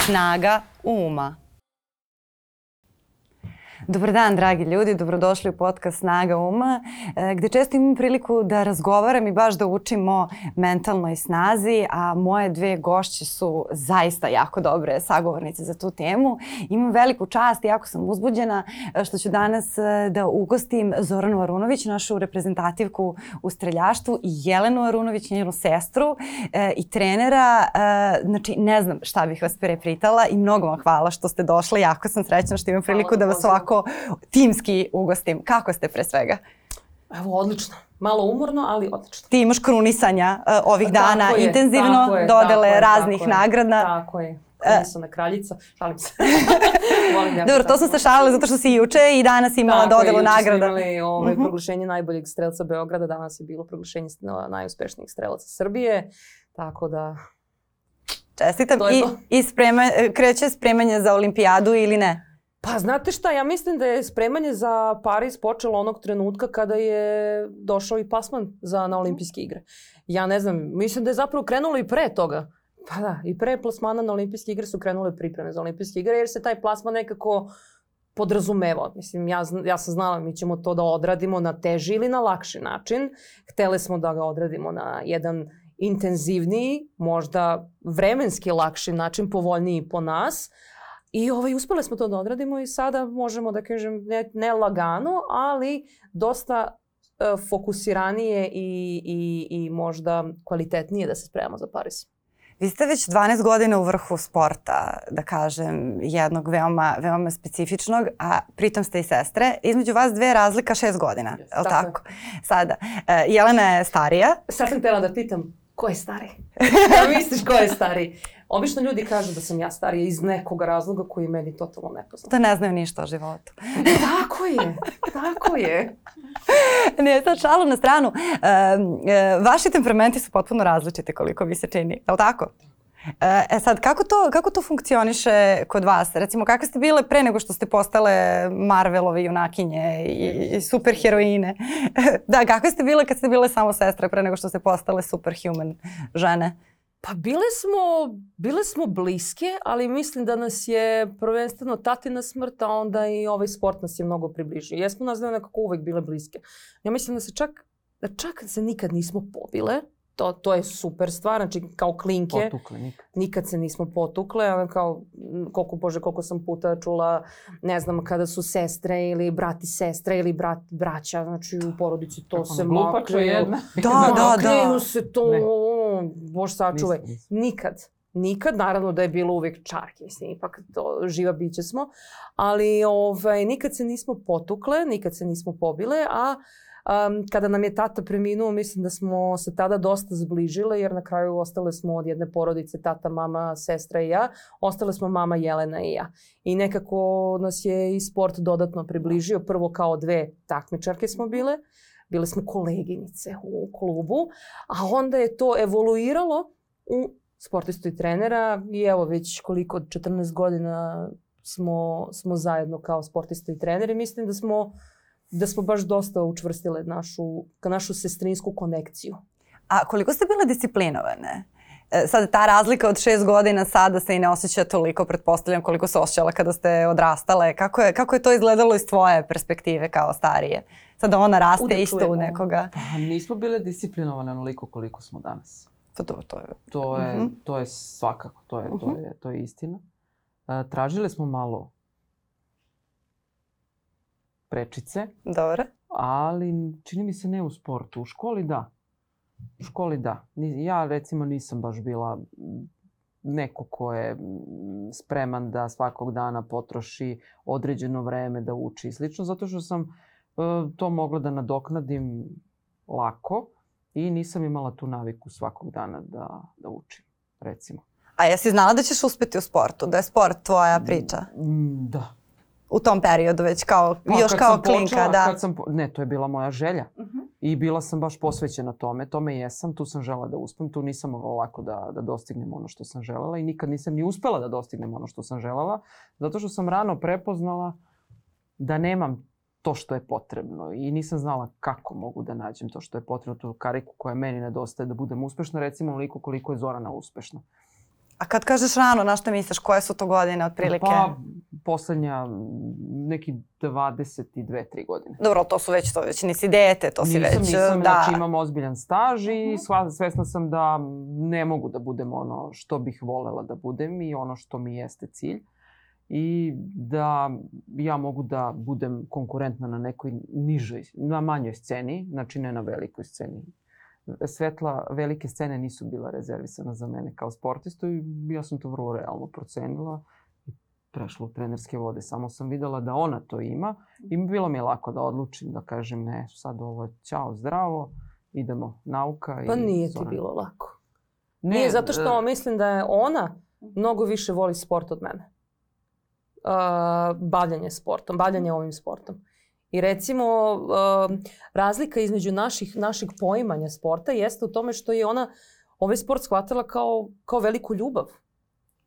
Snaga uma. Dobar dan, dragi ljudi, dobrodošli u podcast Snaga uma, e, gde često imam priliku da razgovaram i baš da učim o mentalnoj snazi, a moje dve gošće su zaista jako dobre sagovornice za tu temu. Imam veliku čast, jako sam uzbuđena, e, što ću danas e, da ugostim Zoranu Arunović, našu reprezentativku u streljaštvu, i Jelenu Arunović, njenu sestru i trenera. Znači, ne znam šta bih vas prepritala i mnogo vam hvala što ste došli. Jako sam srećna što imam priliku da vas ovako timski ugostim. Kako ste pre svega? Evo, odlično. Malo umorno, ali odlično. Ti imaš krunisanja uh, ovih dana tako intenzivno, tako je, dodele tako raznih tako nagrada. Tako je. Krunisana uh, kraljica, šalim se. ja Dobro, to smo se šalili zato što si juče i danas imala tako dodelu nagrada. Tako je, ovaj, uh. -huh. proglašenje najboljeg strelca Beograda, danas je bilo proglašenje najuspešnijih strelaca Srbije, tako da... Čestitam. I, i sprema, kreće spremanje za olimpijadu ili ne? Pa znate šta, ja mislim da je spremanje za Pariz počelo onog trenutka kada je došao i plasman za, na olimpijske igre. Ja ne znam, mislim da je zapravo krenulo i pre toga. Pa da, i pre plasmana na olimpijske igre su krenule pripreme za olimpijske igre jer se taj plasman nekako podrazumevao. Mislim, ja, ja sam znala mi ćemo to da odradimo na teži ili na lakši način. Htele smo da ga odradimo na jedan intenzivniji, možda vremenski lakši način, povoljniji po nas, I ovaj, uspele smo to da odradimo i sada možemo da kažem ne, ne lagano, ali dosta e, fokusiranije i, i, i možda kvalitetnije da se spremamo za Paris. Vi ste već 12 godina u vrhu sporta, da kažem, jednog veoma, veoma specifičnog, a pritom ste i sestre. Između vas dve razlika šest godina, yes, je li tako? tako? Sada, uh, Jelena je starija. Sad sam htela da pitam, ko je stari? Da misliš ko je stari? Obično ljudi kažu da sam ja starija iz nekog razloga koji je meni totalno nepoznat. Da ne znaju ništa o životu. tako je, tako je. ne, sad šalu na stranu. E, e, vaši temperamenti su potpuno različiti koliko vi se čini, je li tako? E sad, kako to, kako to funkcioniše kod vas? Recimo, kakve ste bile pre nego što ste postale Marvelove junakinje i, i superheroine? da, kakve ste bile kad ste bile samo sestre pre nego što ste postale superhuman žene? Pa bile smo, bile smo bliske, ali mislim da nas je prvenstveno tatina smrt, a onda i ovaj sport nas je mnogo približio. Jesmo nas da nekako uvek bile bliske. Ja mislim da se čak, da čak se nikad nismo pobile, to, to je super stvar, znači kao klinke. Potukle nikad. Nikad se nismo potukle, ono kao, koliko, bože, koliko sam puta čula, ne znam, kada su sestre ili brati sestre ili brat, braća, znači u porodici to Kako se makne. jedna. Da, da, da. se to, ne. bož sačuvaj. Nikad. Nikad, naravno da je bilo uvek čarki, mislim, ipak to živa biće smo, ali ovaj, nikad se nismo potukle, nikad se nismo pobile, a uh, Um, kada nam je tata preminuo, mislim da smo se tada dosta zbližile, jer na kraju ostale smo od jedne porodice, tata, mama, sestra i ja. Ostale smo mama Jelena i ja. I nekako nas je i sport dodatno približio. Prvo kao dve takmičarke smo bile. Bile smo koleginice u klubu. A onda je to evoluiralo u sportistu i trenera. I evo već koliko, 14 godina smo, smo zajedno kao sportista i treneri. Mislim da smo da smo baš dosta učvrstile našu, našu sestrinsku konekciju. A koliko ste bile disciplinovane? E, sad, ta razlika od šest godina sada se i ne osjeća toliko, pretpostavljam, koliko se osjećala kada ste odrastale. Kako je, kako je to izgledalo iz tvoje perspektive kao starije? Sada ona raste Udekle, isto u nekoga. Pa, nismo bile disciplinovane onoliko koliko smo danas. Pa to, to je... To je, uh mhm. -huh. to je svakako, to je, uh -huh. to je, to je istina. Uh, tražile smo malo prečice. Dobro. Ali čini mi se ne u sportu. U školi da. U školi da. Ja recimo nisam baš bila neko ko je spreman da svakog dana potroši određeno vreme da uči i slično, zato što sam e, to mogla da nadoknadim lako i nisam imala tu naviku svakog dana da, da učim, recimo. A jesi znala da ćeš uspeti u sportu? Da je sport tvoja priča? Mm, da, u tom periodu već kao, pa, još kao klinka, počela, da. Kad sam, ne, to je bila moja želja. Uh mhm. -huh. I bila sam baš posvećena tome, tome jesam, tu sam žela da uspem, tu nisam mogla lako da, da dostignem ono što sam želela i nikad nisam ni uspela da dostignem ono što sam želela, zato što sam rano prepoznala da nemam to što je potrebno i nisam znala kako mogu da nađem to što je potrebno, tu kariku koja meni nedostaje da budem uspešna, recimo onoliko koliko je Zorana uspešna. A kad kažeš rano, na što misliš? Koje su to godine otprilike? Pa, poslednja neki 22-3 godine. Dobro, to su već, to već nisi dete, to si nisam, već, nisam, da. Znači imam ozbiljan staž i sva, svesna sam da ne mogu da budem ono što bih volela da budem i ono što mi jeste cilj. I da ja mogu da budem konkurentna na nekoj nižoj, na manjoj sceni, znači ne na velikoj sceni svetla velike scene nisu bila rezervisana za mene kao sportistu i ja sam to vrlo realno procenila i prešla u trenerske vode. Samo sam videla da ona to ima i bilo mi je lako da odlučim, da kažem ne, sad ovo je ćao, zdravo, idemo, nauka. Pa i nije zona. ti bilo lako. Ne, nije, zato što e, mislim da je ona mnogo više voli sport od mene. Uh, bavljanje sportom, bavljanje ovim sportom. I recimo, uh, razlika između naših, naših poimanja sporta jeste u tome što je ona ovaj sport shvatila kao, kao veliku ljubav.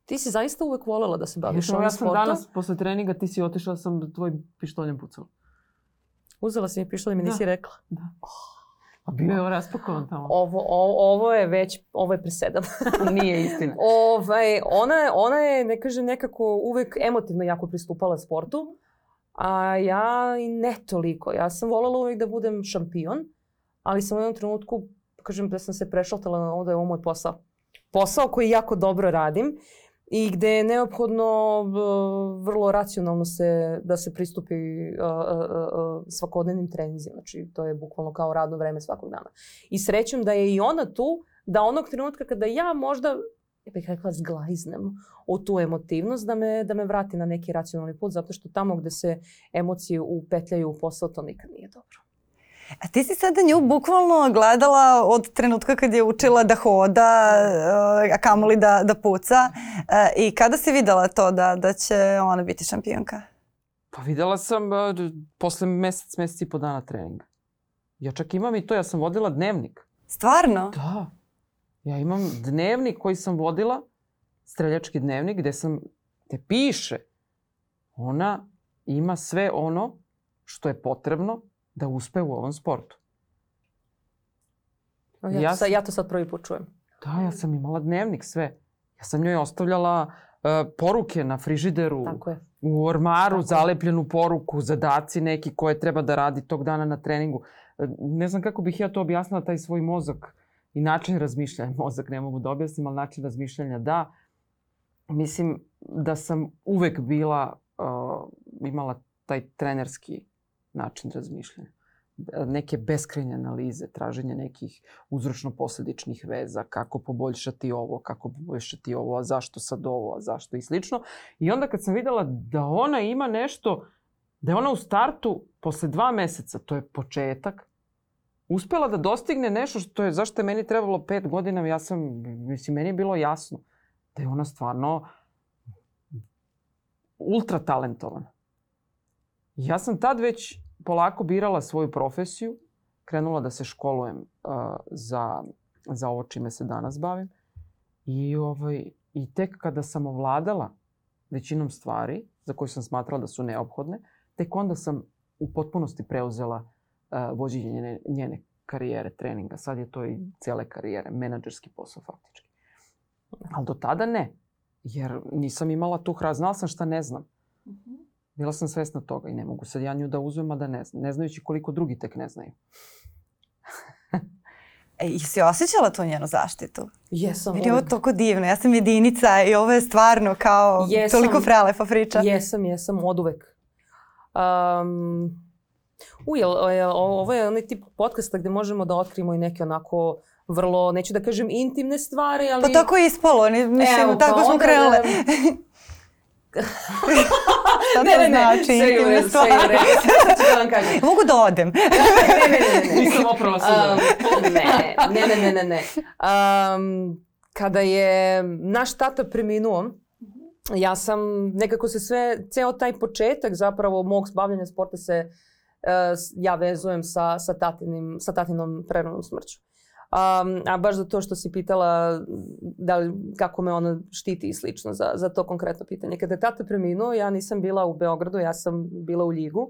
Ti si zaista uvek volela da se baviš ovim ja sam sportom. danas posle treninga, ti si otišla, sam tvoj pištoljem pucala. Uzela si mi pištolj i mi Da. nisi rekla. A bio je raspakovan tamo. Ovo, o, ovo je već, ovo je presedan. Nije istina. ovaj, ona, ona je, ne kažem, nekako uvek emotivno jako pristupala sportu, a ja i ne toliko. Ja sam voljela uvek da budem šampion, ali sam u jednom trenutku, kažem da sam se prešaltala na ovo da je ovo moj posao. Posao koji jako dobro radim i gde je neophodno vrlo racionalno se, da se pristupi svakodnevnim treninzima. Znači, to je bukvalno kao radno vreme svakog dana. I srećom da je i ona tu, da onog trenutka kada ja možda, ja bih rekla, zglajznem u tu emotivnost, da me, da me vrati na neki racionalni put, zato što tamo gde se emocije upetljaju u posao, to nikad nije dobro. A ti si sada nju bukvalno gledala od trenutka kad je učila da hoda, uh, a kamoli da, da puca. Uh, I kada si videla to da, da će ona biti šampionka? Pa videla sam uh, posle mesec, mesec i po dana treninga. Ja čak imam i to, ja sam vodila dnevnik. Stvarno? Da. Ja imam dnevnik koji sam vodila, streljački dnevnik, gde sam, gde piše, ona ima sve ono što je potrebno da uspe u ovom sportu. Ja, Ja to, sad, ja to sad prvi put čujem. Da, ja sam imala dnevnik, sve. Ja sam njoj ostavljala uh, poruke na frižideru, Tako je. u ormaru, Tako je. zalepljenu poruku, zadaci neki koje treba da radi tog dana na treningu. E, Ne znam kako bih ja to objasnila, taj svoj mozak i način razmišljanja. Mozak ne mogu da objasnim, ali način razmišljanja da. Mislim da sam uvek bila, uh, imala taj trenerski način razmišljanja. Neke beskrajne analize, traženje nekih uzročno-posledičnih veza, kako poboljšati ovo, kako poboljšati ovo, a zašto sad ovo, a zašto i slično. I onda kad sam videla da ona ima nešto, da je ona u startu posle dva meseca, to je početak, uspela da dostigne nešto što je, zašto je meni trebalo pet godina, ja sam, mislim, meni je bilo jasno da je ona stvarno ultra talentovana. Ja sam tad već polako birala svoju profesiju, krenula da se školujem uh, za, za ovo čime se danas bavim. I, ovaj, I tek kada sam ovladala većinom stvari za koje sam smatrala da su neophodne, tek onda sam u potpunosti preuzela vođenje njene, njene karijere, treninga. Sad je to i cele karijere, menadžerski posao faktički. Ali do tada ne, jer nisam imala tu hra, znala sam šta ne znam. Bila sam svesna toga i ne mogu sad ja nju da uzmem, a da ne znam. Ne znajući koliko drugi tek ne znaju. E, jesi osjećala tu njenu zaštitu? Jesam. Meni je ovo toliko divno. Ja sam jedinica i ovo je stvarno kao Jesam. toliko prelepa priča. Jesam, jesam, od uvek. Um, u, jel, jel, ovo je onaj tip podcasta gde možemo da otkrijemo i neke onako vrlo, neću da kažem intimne stvari, ali... Pa tako je ispalo. ni- Mislim, Evo, pa tako smo onda krenule. da- Šta ne, to ne, ne, znači? sve je u intimne redu, sve je u stvari? ću da vam kažem. Mogu da odem. ne, ne, ne, ne, ne. Nisam oprala Um, ne, ne, ne, ne, ne, ne. Um, kada je naš tata preminuo, ja sam nekako se sve, ceo taj početak zapravo mog bavljanja sporta se uh, ja vezujem sa, sa, tatinim, sa tatinom preranom smrću. Um, a baš za to što si pitala da li, kako me ona štiti i slično za, za to konkretno pitanje. Kada je tata preminuo, ja nisam bila u Beogradu, ja sam bila u Ljigu.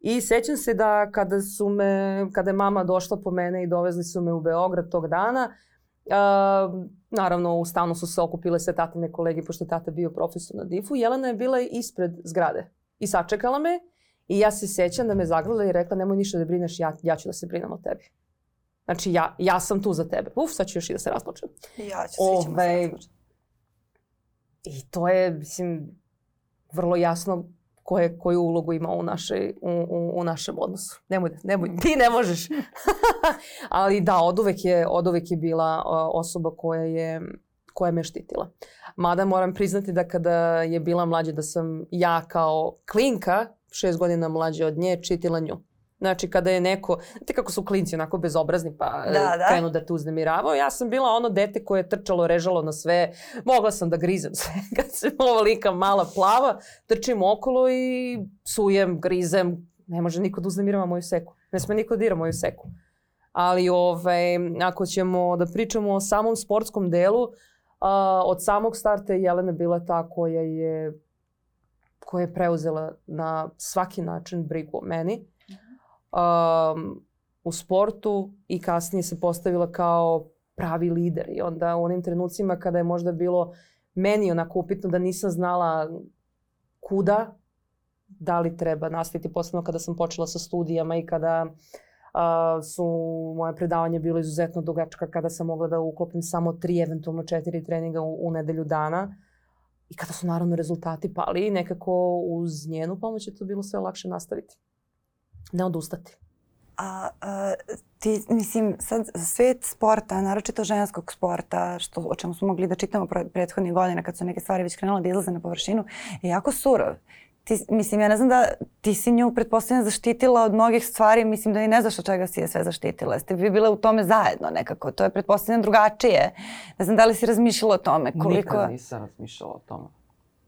I sećam se da kada su me, kada je mama došla po mene i dovezli su me u Beograd tog dana, uh, naravno u stanu su se okupile sve tatine kolege, pošto je tata bio profesor na DIF-u, Jelena je bila ispred zgrade i sačekala me i ja se sećam da me zagledala i rekla nemoj ništa da brineš, ja, ja ću da se brinem o tebi. Znači, ja, ja sam tu za tebe. Uf, sad ću još i da se rasplačem. Ja ću, svi ćemo Ovaj, se rasplačem. I to je, mislim, vrlo jasno koje, koju ulogu ima u, našoj, u, u, u našem odnosu. Nemoj, da- nemoj, ti ne možeš. Ali da, od uvek je, od uvek je bila osoba koja je koja me štitila. Mada moram priznati da kada je bila mlađa da sam ja kao klinka, šest godina mlađa od nje, čitila nju. Znači kada je neko, znate kako su klinci onako bezobrazni pa Da, da, da. krenu da te uznemiravaju. Ja sam bila ono dete koje je trčalo, režalo na sve. Mogla sam da grizem sve. Kad sam ovolika mala plava, trčim okolo i psujem, grizem. Ne može niko da uznemirava moju seku. Ne sme niko da dira moju seku. Ali ovaj, ako ćemo da pričamo o samom sportskom delu, a, od samog starta je Jelena bila ta koja je koja je preuzela na svaki način brigu o meni. Um, u sportu i kasnije se postavila kao pravi lider i onda u onim trenucima kada je možda bilo meni onako upitno da nisam znala kuda, da li treba nastaviti, posebno kada sam počela sa studijama i kada uh, su moje predavanje bilo izuzetno dugačka, kada sam mogla da uklopim samo tri, eventualno četiri treninga u, u nedelju dana i kada su naravno rezultati pali, nekako uz njenu pomoć je to bilo sve lakše nastaviti. Ne odustati. A, a ti, mislim, sad svet sporta, naročito ženskog sporta, što, o čemu smo mogli da čitamo pre, prethodnih godina kad su neke stvari već krenule da izlaze na površinu, je jako surov. Ti, mislim, ja ne znam da ti si nju pretpostavljam zaštitila od mnogih stvari, mislim da i ne znaš od čega si je sve zaštitila. Ste vi bile u tome zajedno nekako, to je pretpostavljam drugačije. Ne znam da li si razmišljala o tome koliko... Nikad nisam razmišljala o tome.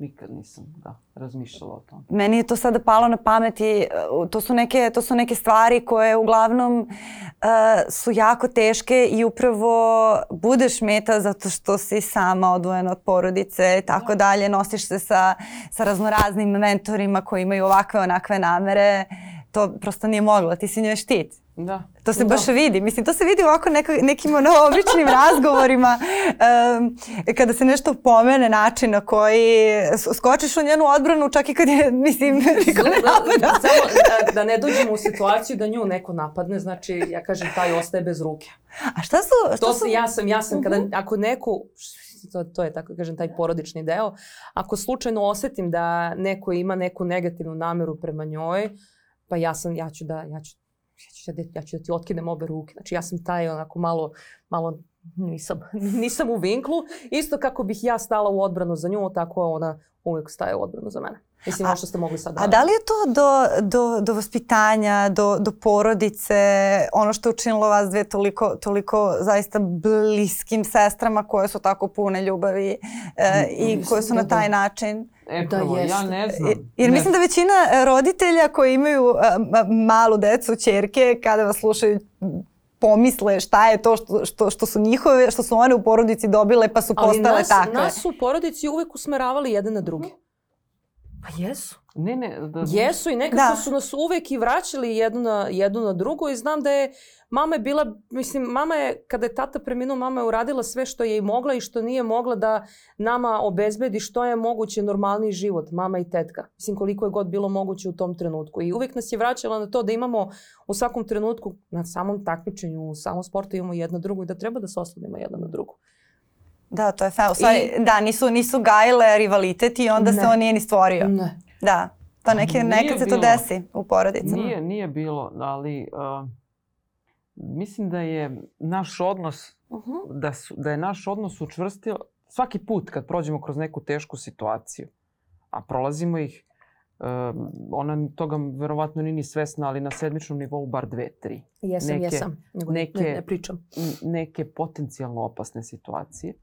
Nikad nisam, da, razmišljala o tome. Meni je to sada palo na pamet i uh, to su neke, to su neke stvari koje uglavnom uh, su jako teške i upravo budeš meta zato što si sama odvojena od porodice i tako dalje. Nosiš se sa, sa raznoraznim mentorima koji imaju ovakve onakve namere. To prosto nije moglo, ti si njoj štit. Da. To se Da. baš vidi. Mislim, to se vidi ovako neka, nekim ono običnim razgovorima. Um, kada se nešto pomene način na koji skočiš u njenu odbranu čak i kad je, mislim, niko ne napada. Samo da, da ne dođemo u situaciju da nju neko napadne, znači ja kažem taj ostaje bez ruke. A šta su... Šta To su... ja sam, ja sam, kada, ako neko, to, to je tako kažem taj porodični deo, ako slučajno osetim da neko ima neku negativnu nameru prema njoj, pa ja sam, ja ću da, ja ću, ja ću, da, ja ću da ti otkinem obe ruke. Znači ja sam taj onako malo, malo nisam, nisam u vinklu. Isto kako bih ja stala u odbranu za nju, tako ona uvijek staje u odbranu za mene. Mislim, A- ovo što ste mogli sad A da li je to do, do, do vaspitanja, do, do porodice, ono što je učinilo vas dve toliko, toliko zaista bliskim sestrama koje su tako pune ljubavi e, i koje su da na taj da. način? E, Da, prvo, ja jeste. ne znam. Jer ne mislim da većina e, roditelja koji imaju e, ma- malu decu, čerke, kada vas slušaju pomisle šta je to što, što, što su njihove, što su one u porodici dobile pa su Ali postale nas, takve. nas su u porodici uvek usmeravali jedan na drugi. Pa jesu. Ne, ne, da, Jesu i nekako Da. su nas uvek i vraćali jednu na, jednu na drugu i znam da je mama je bila, mislim, mama je, kada je tata preminuo, mama je uradila sve što je i mogla i što nije mogla da nama obezbedi što je moguće normalniji život, mama i tetka. Mislim, koliko je god bilo moguće u tom trenutku. I uvek nas je vraćala na to da imamo u svakom trenutku, na samom takmičenju, u samom sportu imamo jedna drugu i da treba da se oslonimo jedna na drugu. Da, to je fair. U stvari, da, nisu, nisu gajile rivalitet i onda se Ne. on nije ni stvorio. Ne. Da, to neke, Nije nekad se to bilo. desi u porodicama. Nije, nije bilo, ali uh, mislim da je naš odnos, Uh-huh. da, su, da je naš odnos učvrstio svaki put kad prođemo kroz neku tešku situaciju, a prolazimo ih, uh, ona toga verovatno nije ni svesna, ali na sedmičnom nivou bar dve, tri. Jesam, Neke- jesam. Nego neke- ne, ne pričam. Neke potencijalno opasne situacije.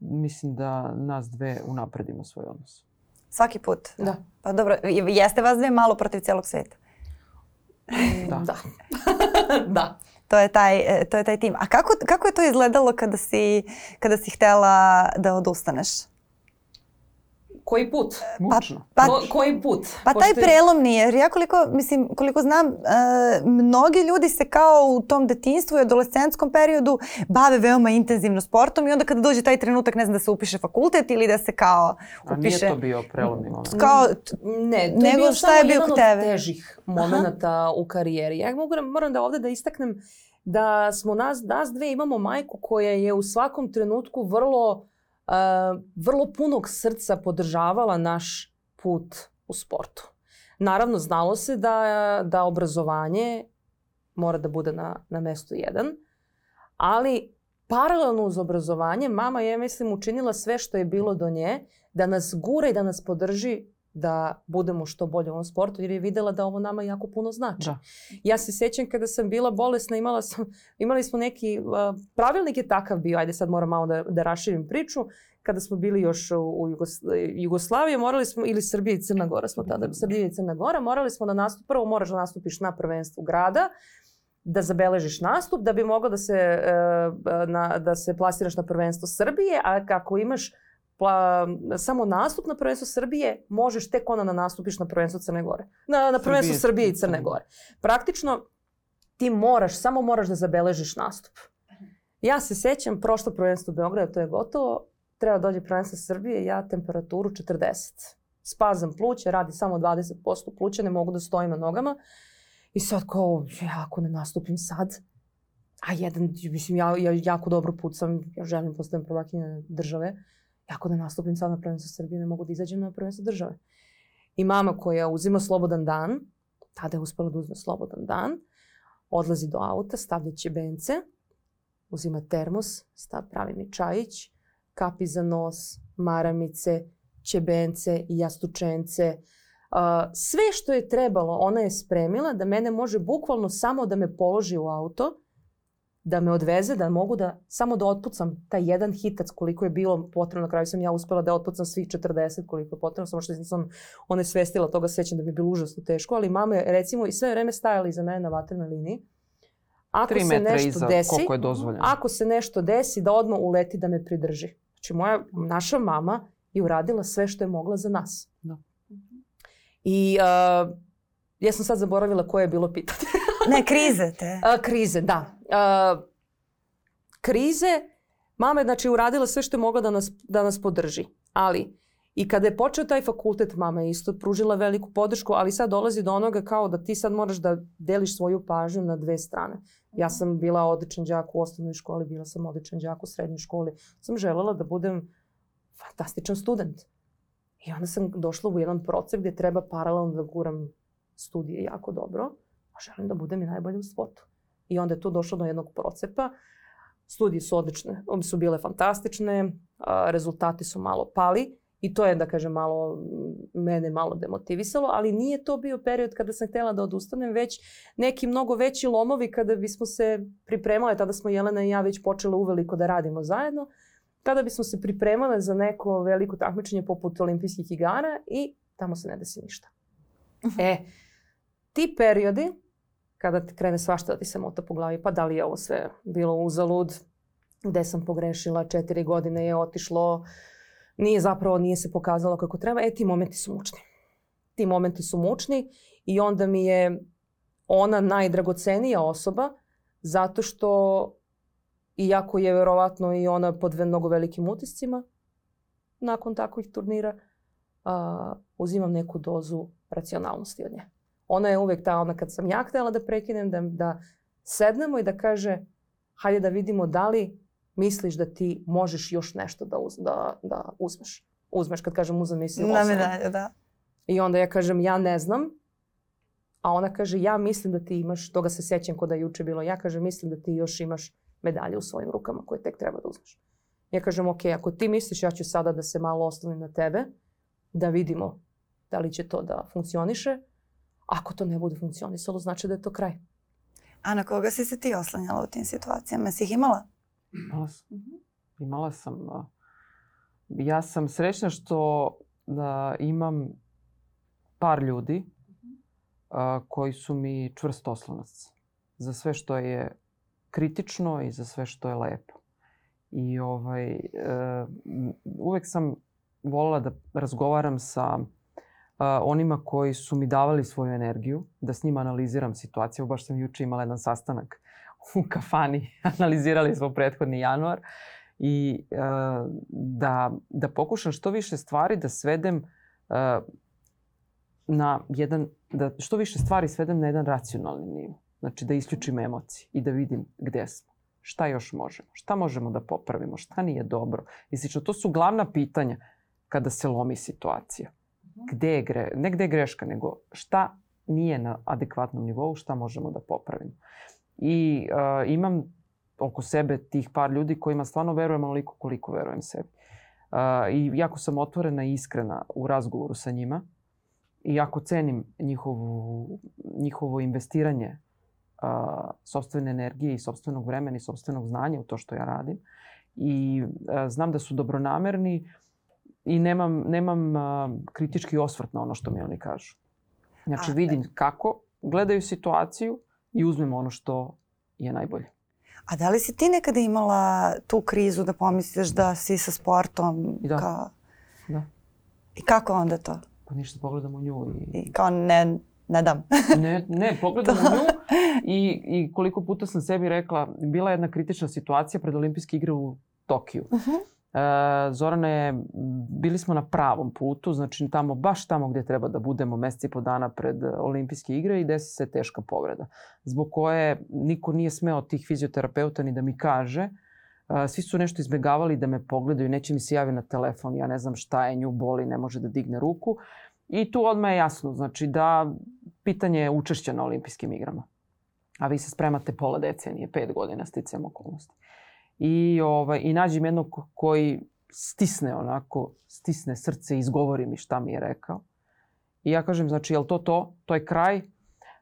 Mislim da nas dve unapredimo svoj odnos. Svaki put. Da. Pa dobro, je- jeste vas dve malo protiv cijelog sveta. Da. Da. da. To je taj, e, to je taj tim. A kako, kako je to izgledalo kada si, kada si htela da odustaneš? Koji put? Mučno. Pa, Ko, koji put? Pa taj Pošto je- prelomni, jer ja koliko, mislim, koliko znam, e, mnogi ljudi se kao u tom detinstvu i adolescentskom periodu bave veoma intenzivno sportom i onda kada dođe taj trenutak, ne znam, da se upiše fakultet ili da se kao A nije upiše... to bio prelomni moment. Kao, Ne, to Nego je bio šta samo je bio jedan kod od tebe? težih momenta u karijeri. Ja mogu, moram da ovde da istaknem da smo nas, nas dve imamo majku koja je u svakom trenutku vrlo, uh, vrlo punog srca podržavala naš put u sportu. Naravno, znalo se da, da obrazovanje mora da bude na, na mestu jedan, ali paralelno uz obrazovanje mama je, mislim, učinila sve što je bilo do nje da nas gura i da nas podrži da budemo što bolje u ovom sportu jer je videla da ovo nama jako puno znači. Da. Ja se sjećam kada sam bila bolesna, imala sam, imali smo neki, uh, pravilnik je takav bio, ajde sad moram malo da, da raširim priču, kada smo bili još u, u Jugos, Jugoslaviji, morali smo, ili Srbija i Crna Gora smo tada, Srbija i Crna Gora, morali smo da nastup, prvo moraš da nastupiš na prvenstvu grada, da zabeležiš nastup da bi mogla da se, e, na, da se plasiraš na prvenstvo Srbije, a kako imaš pla, samo nastup na prvenstvo Srbije, možeš tek onda da nastupiš na prvenstvo Crne Gore. Na, na prvenstvo Srbije Srbije i Crne Gore. Praktično, ti moraš, samo moraš da zabeležiš nastup. Ja se sećam, prošlo prvenstvo Beograda, to je gotovo, treba dođe prvenstvo Srbije, ja temperaturu 40. Spazam pluće, radi samo 20% pluća, ne mogu da stojim na nogama. I sad kao, ja ako ne nastupim sad, a jedan, mislim, ja, ja jako dobro pucam, ja želim da postavim prvakinja države, ako ne nastupim sad na prvenstvo Srbije, ne mogu da izađem na prvenstvo države. I mama koja uzima slobodan dan, tada je uspela da uzme slobodan dan, odlazi do auta, stavlja ćebence, uzima termos, stav, pravi mi čajić, kapi za nos, maramice, ćebence, jastučence, Uh, sve što je trebalo ona je spremila da mene može bukvalno samo da me položi u auto, da me odveze, da mogu da samo da otpucam taj jedan hitac koliko je bilo potrebno. Na kraju sam ja uspela da otpucam svih 40 koliko je potrebno, samo što nisam one svestila toga sećam da mi je bilo užasno teško, ali mama je recimo i sve vreme stajala iza mene na vatrenoj liniji. Ako Tri se metra nešto iza desi, koliko je dozvoljeno. ako se nešto desi, da odmah uleti da me pridrži. Znači, moja, naša mama je uradila sve što je mogla za nas. Da. I uh, ja sam sad zaboravila koje je bilo pitanje. ne, krize te. A, krize, da. Krize, mama je znači uradila sve što je mogla da nas, da nas podrži. Ali i kada je počeo taj fakultet, mama je isto pružila veliku podršku, ali sad dolazi do onoga kao da ti sad moraš da deliš svoju pažnju na dve strane. Ja sam bila odličan đak u osnovnoj školi, bila sam odličan đak u srednjoj školi. Sam želela da budem fantastičan student. I onda sam došla u jedan proces gdje treba paralelno da guram studije jako dobro, a želim da budem i najbolja u sportu. I onda je tu došlo do jednog procepa. Studije su odlične, one su bile fantastične, a, rezultati su malo pali i to je, da kažem, malo, mene malo demotivisalo, ali nije to bio period kada sam htjela da odustanem, već neki mnogo veći lomovi kada bismo se pripremale, tada smo Jelena i ja već počele uveliko da radimo zajedno, kada bismo se pripremale za neko veliko takmičenje poput olimpijskih igara i tamo se ne desi ništa. E, ti periodi kada ti krene svašta da ti se mota po glavi, pa da li je ovo sve bilo uzalud, gde sam pogrešila, četiri godine je otišlo, nije zapravo, nije se pokazalo kako treba, e ti momenti su mučni. Ti momenti su mučni i onda mi je ona najdragocenija osoba zato što iako je verovatno i ona pod mnogo velikim utiscima nakon takvih turnira, a, uzimam neku dozu racionalnosti od nje. Ona je uvek ta ona kad sam ja htela da prekinem, da, da sednemo i da kaže hajde da vidimo da li misliš da ti možeš još nešto da, uz, da, da uzmeš. Uzmeš, kad kažem uzmem, mislim Na osam. medalju, da. I onda ja kažem ja ne znam, a ona kaže ja mislim da ti imaš, toga se sećam kod da je juče bilo, ja kažem mislim da ti još imaš medalje u svojim rukama koje tek treba da uzmeš. Ja kažem ok, ako ti misliš ja ću sada da se malo oslonim na tebe, da vidimo da li će to da funkcioniše. Ako to ne bude funkcionisalo, znači da je to kraj. A na koga si se ti oslanjala u tim situacijama? Si ih imala? Imala sam. Imala sam. Ja sam srećna što da imam par ljudi a, koji su mi čvrst oslonac za sve što je kritično i za sve što je lepo. I ovaj, e, uvek sam volila da razgovaram sa uh, onima koji su mi davali svoju energiju, da s njima analiziram situaciju. Baš sam juče imala jedan sastanak u kafani, analizirali smo prethodni januar i uh, da, da pokušam što više stvari da svedem uh, na jedan, da što više stvari svedem na jedan racionalni nivo. Znači da isključim emocije i da vidim gde smo. Šta još možemo? Šta možemo da popravimo? Šta nije dobro? I slično, to su glavna pitanja kada se lomi situacija. Gde je gre, ne gde je greška, nego šta nije na adekvatnom nivou, šta možemo da popravimo. I uh, imam oko sebe tih par ljudi kojima stvarno verujem onoliko koliko verujem sebi. Uh, I jako sam otvorena i iskrena u razgovoru sa njima. I jako cenim njihovu, njihovo investiranje uh, sobstvene energije i sobstvenog vremena i sobstvenog znanja u to što ja radim. I uh, znam da su dobronamerni i nemam, nemam uh, kritički osvrt na ono što mi oni kažu. Znači vidim kako gledaju situaciju i uzmem ono što je najbolje. A da li si ti nekada imala tu krizu da pomisliš da si sa sportom? Da. Kao... Da. I kako onda to? Pa ništa, pogledam u nju i... I kao ne, ne dam. ne, ne, pogledam u nju i, i koliko puta sam sebi rekla, bila je jedna kritična situacija pred olimpijske igre u Tokiju. Uh -huh. E, Zorana je, bili smo na pravom putu, znači tamo, baš tamo gde treba da budemo mesec i po dana pred olimpijske igre i desi se teška povreda. Zbog koje niko nije smeo tih fizioterapeuta ni da mi kaže, e, svi su nešto izbegavali da me pogledaju, neće mi se javi na telefon, ja ne znam šta je, nju boli, ne može da digne ruku. I tu odmah je jasno, znači da pitanje je učešća na olimpijskim igrama. A vi se spremate pola decenije, pet godina sticam okolnosti i, ovaj, i nađem jednog koji stisne onako, stisne srce i izgovori mi šta mi je rekao. I ja kažem, znači, je li to to? To je kraj?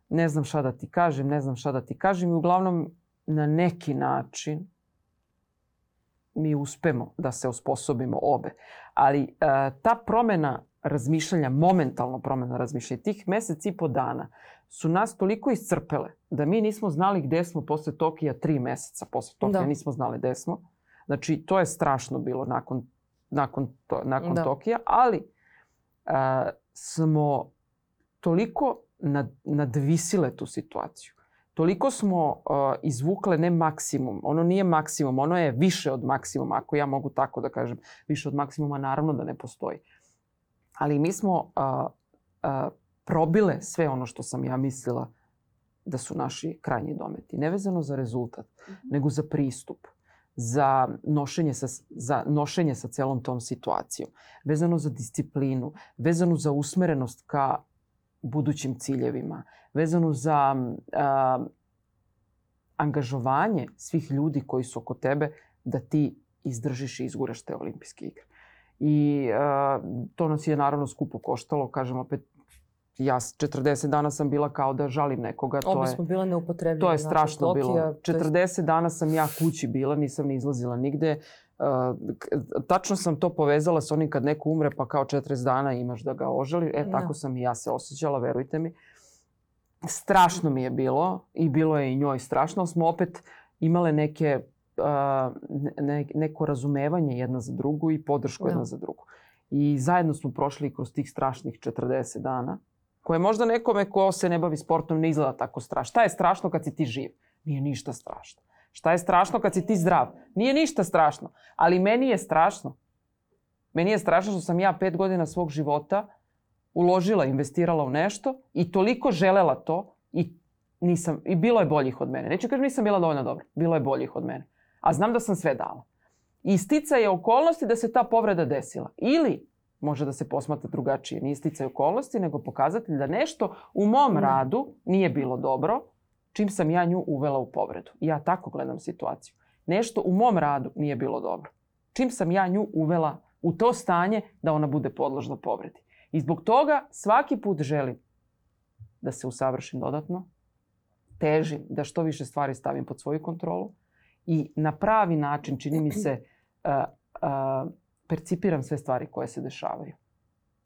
Ne znam šta da ti kažem, ne znam šta da ti kažem. I uglavnom, na neki način mi uspemo da se osposobimo obe. Ali e, ta promena razmišljanja, momentalno promena razmišljanja, tih mesec i po dana su nas toliko iscrpele da mi nismo znali gde smo posle Tokija tri meseca. Posle Tokija da. nismo znali gde smo. Znači, to je strašno bilo nakon, nakon, to, nakon da. Tokija, ali a, smo toliko nad, nadvisile tu situaciju. Toliko smo uh, izvukle ne maksimum, ono nije maksimum, ono je više od maksimuma, ako ja mogu tako da kažem. Više od maksimuma naravno da ne postoji. Ali mi smo uh, uh, probile sve ono što sam ja mislila da su naši krajnji dometi. Nevezano za rezultat, mm -hmm. nego za pristup, za nošenje, sa, za nošenje sa celom tom situacijom, vezano za disciplinu, vezano za usmerenost ka budućim ciljevima, vezano za a, angažovanje svih ljudi koji su oko tebe da ti izdržiš i izguraš te olimpijske igre. I a, to nas je naravno skupo koštalo, kažem opet, ja 40 dana sam bila kao da žalim nekoga. To Oba smo bila neupotrebljiva. To je strašno Tokija, bilo. 40 dana sam ja kući bila, nisam ni izlazila nigde. Uh, tačno sam to povezala sa onim kad neko umre pa kao 40 dana imaš da ga ožali. E, tako ja. sam i ja se osjećala, verujte mi. Strašno mi je bilo i bilo je i njoj strašno, smo opet imale neke, uh, ne, neko razumevanje jedna za drugu i podršku ja. jedna za drugu. I zajedno smo prošli kroz tih strašnih 40 dana koje možda nekome ko se ne bavi sportom ne izgleda tako strašno. Šta je strašno kad si ti živ? Nije ništa strašno. Šta je strašno kad si ti zdrav? Nije ništa strašno. Ali meni je strašno. Meni je strašno što sam ja pet godina svog života uložila, investirala u nešto i toliko želela to i nisam, i bilo je boljih od mene. Neću kažem nisam bila dovoljno dobra. Bilo je boljih od mene. A znam da sam sve dala. I stica je okolnosti da se ta povreda desila. Ili može da se posmatra drugačije. Nije sticaj okolnosti, nego pokazatelj da nešto u mom radu nije bilo dobro, čim sam ja nju uvela u povredu. Ja tako gledam situaciju. Nešto u mom radu nije bilo dobro. Čim sam ja nju uvela u to stanje da ona bude podložna povredi. I zbog toga svaki put želim da se usavršim dodatno, težim da što više stvari stavim pod svoju kontrolu i na pravi način čini mi se uh, uh, percipiram sve stvari koje se dešavaju.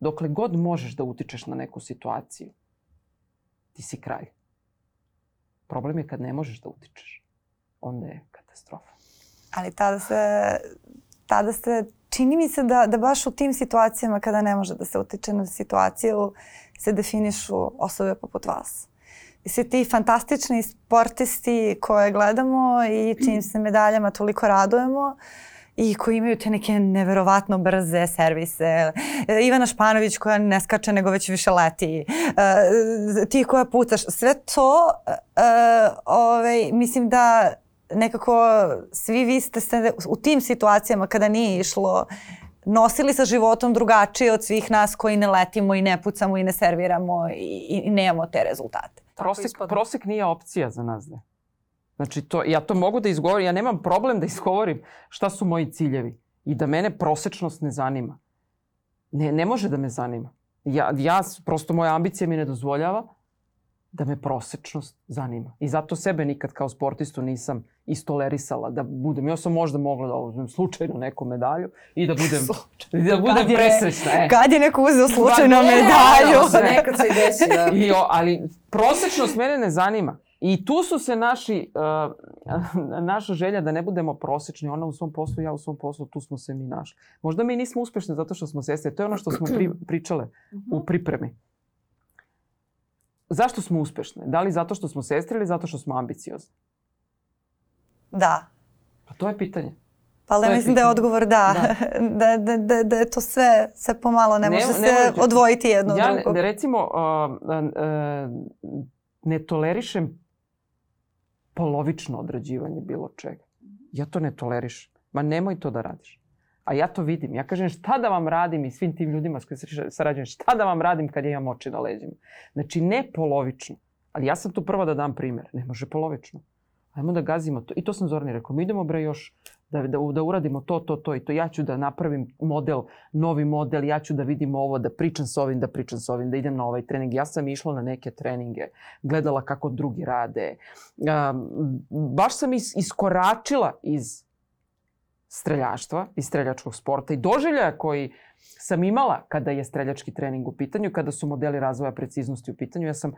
Dokle god možeš da utičeš na neku situaciju, ti si kraj. Problem je kad ne možeš da utičeš. Onda je katastrofa. Ali tada se, tada se čini mi se da, da baš u tim situacijama kada ne može da se utiče na situaciju se definišu osobe poput vas. I svi ti fantastični sportisti koje gledamo i čim se medaljama toliko radujemo, i koji imaju te neke neverovatno brze servise. Ivana Španović koja ne skače nego već više leti. E, ti koja pucaš. Sve to, e, ovaj, mislim da nekako svi vi ste se u tim situacijama kada nije išlo nosili sa životom drugačije od svih nas koji ne letimo i ne pucamo i ne serviramo i, i nemamo te rezultate. Prosek, prosek nije opcija za nas. Ne? Znači, to, ja to mogu da izgovorim, ja nemam problem da izgovorim šta su moji ciljevi i da mene prosečnost ne zanima. Ne, ne može da me zanima. Ja, ja, prosto moja ambicija mi ne dozvoljava da me prosečnost zanima. I zato sebe nikad kao sportistu nisam istolerisala da budem. Ja sam možda mogla da uzmem slučajno neku medalju i da budem, i da budem kad presrećna. E. Kad je neko uzeo slučajno ba, medalju? Ne, ne, nekad se i desi, da. I, o, ali prosečnost mene ne zanima. I tu su se naši, uh, naša želja da ne budemo prosečni, ona u svom poslu, ja u svom poslu, tu smo se mi našli. Možda mi nismo uspešni zato što smo sestre, to je ono što smo pri, pričale u mhm. pripremi. Zašto smo uspešne? Da li zato što smo sestre ili zato što smo ambiciozne? Da. Pa to je pitanje. Pa ali mislim pitanje. da je odgovor da. Da. da, da, da, da je to sve, sve pomalo, ne, ne može ne se može. odvojiti jedno od ja, drugog. Ja recimo uh, uh, ne tolerišem polovično odrađivanje bilo čega. Ja to ne tolerišem. Ma nemoj to da radiš. A ja to vidim. Ja kažem šta da vam radim i svim tim ljudima s kojima sarađujem, šta da vam radim kad ja imam oči na leđima. Znači ne polovično. Ali ja sam tu prva da dam primer. Ne može polovično. Ajmo da gazimo to. I to sam Zorni rekao. Mi idemo bre još da, da, da uradimo to, to, to i to. Ja ću da napravim model, novi model, ja ću da vidim ovo, da pričam s ovim, da pričam s ovim, da idem na ovaj trening. Ja sam išla na neke treninge, gledala kako drugi rade. A, baš sam is, iskoračila iz streljaštva, iz streljačkog sporta i doželjaja koji sam imala kada je streljački trening u pitanju, kada su modeli razvoja preciznosti u pitanju, ja sam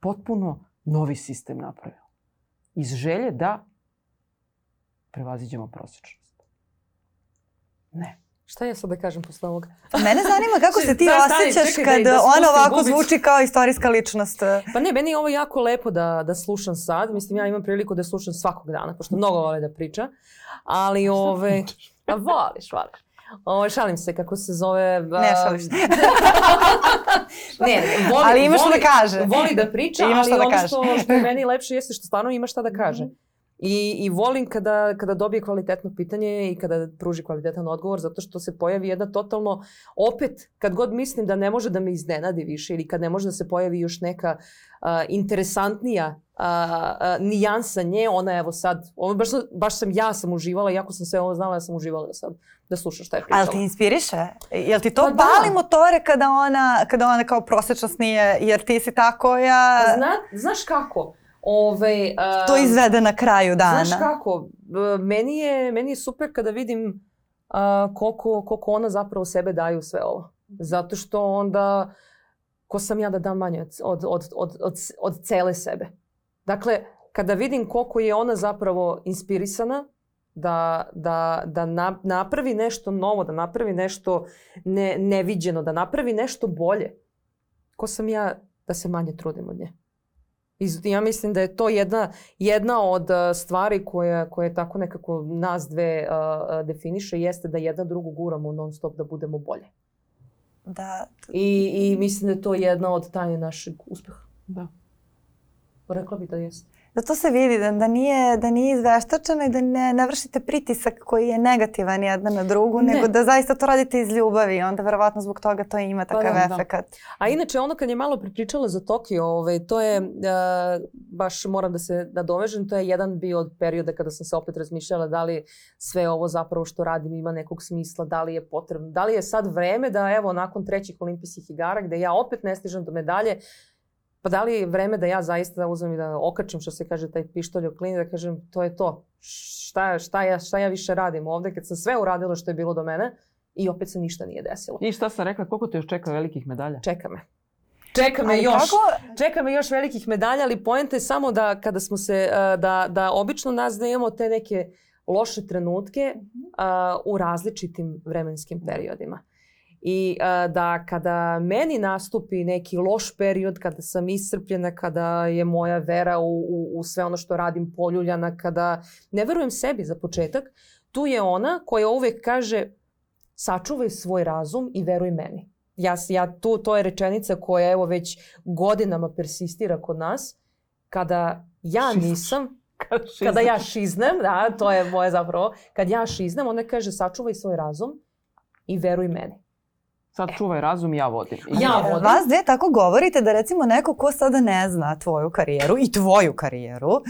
potpuno novi sistem napravila. Iz želje da prevaziđemo prosječnost. Ne. Šta ja sad da kažem posle ovoga? Mene zanima kako se ti osjećaš kad da, da ona ovako gubicu. zvuči kao istorijska ličnost. Pa ne, meni je ovo jako lepo da, da slušam sad. Mislim, ja imam priliku da slušam svakog dana, pošto mnogo vole da priča. Ali ove... Pa voliš, voliš. O, šalim se kako se zove... Uh... Ne, šališ se. ne, voli, ali ima što da kaže. Voli da priča, ali da ono kaže. što, što je meni lepše jeste što stvarno ima šta da kaže. Mm -hmm. I, I volim kada, kada dobije kvalitetno pitanje i kada pruži kvalitetan odgovor, zato što se pojavi jedna totalno, opet, kad god mislim da ne može da me iznenadi više ili kad ne može da se pojavi još neka uh, interesantnija uh, uh, nijansa nje, ona evo sad, ovo baš, baš sam, ja sam uživala, iako sam sve ovo znala, ja sam uživala da sad, da slušam šta je pričala. Ali ti inspiriše? Jel ti to pa pali da. motore kada ona, kada ona kao prosečnost nije, jer ti si tako ja... Pa zna, znaš kako? Ove, uh, to izvede na kraju dana. Znaš kako, meni je, meni je super kada vidim uh, koliko, koliko ona zapravo sebe daju sve ovo. Zato što onda, ko sam ja da dam manje od, od, od, od, od, od cele sebe. Dakle, kada vidim koliko je ona zapravo inspirisana, da, da, da na, napravi nešto novo, da napravi nešto ne, neviđeno, da napravi nešto bolje, ko sam ja da se manje trudim od nje. I ja mislim da je to jedna, jedna od stvari koja, koja tako nekako nas dve uh, definiše jeste da jedna drugu guramo non stop da budemo bolje. Da. I, I mislim da je to jedna od tajne našeg uspeha. Da. Rekla bih da jeste da to se vidi, da, da, nije, da nije izveštačeno i da ne, ne vršite pritisak koji je negativan jedna na drugu, ne. nego da zaista to radite iz ljubavi. Onda verovatno zbog toga to ima pa takav pa da, efekat. Da. A inače, ono kad je malo pripričala za Tokio, ovaj, to je, uh, baš moram da se nadovežem, to je jedan bio od perioda kada sam se opet razmišljala da li sve ovo zapravo što radim ima nekog smisla, da li je potrebno, da li je sad vreme da evo nakon trećih olimpijskih igara gde ja opet ne stižem do medalje, Pa da li je vreme da ja zaista uzmem i da okačim, što se kaže, taj pištolj u klini, da kažem, to je to. Šta, šta, ja, šta ja više radim ovde kad sam sve uradila što je bilo do mene i opet se ništa nije desilo. I šta sam rekla, koliko te još čeka velikih medalja? Čeka me. Čeka me još. Kako? Čeka me još velikih medalja, ali poenta je samo da kada smo se, da, da obično nas da imamo te neke loše trenutke uh, u različitim vremenskim periodima. I uh, da kada meni nastupi neki loš period, kada sam iscrpljena, kada je moja vera u, u, u sve ono što radim poljuljana, kada ne verujem sebi za početak, tu je ona koja uvek kaže sačuvaj svoj razum i veruj meni. Ja, ja tu, to je rečenica koja evo već godinama persistira kod nas. Kada ja nisam, kada ja šiznem, da, to je moje zapravo, kad ja šiznem, ona kaže sačuvaj svoj razum i veruj meni. Sad čuvaj razum, ja vodim. I Ja vodim. Vas dve tako govorite da recimo neko ko sada ne zna tvoju karijeru i tvoju karijeru, uh,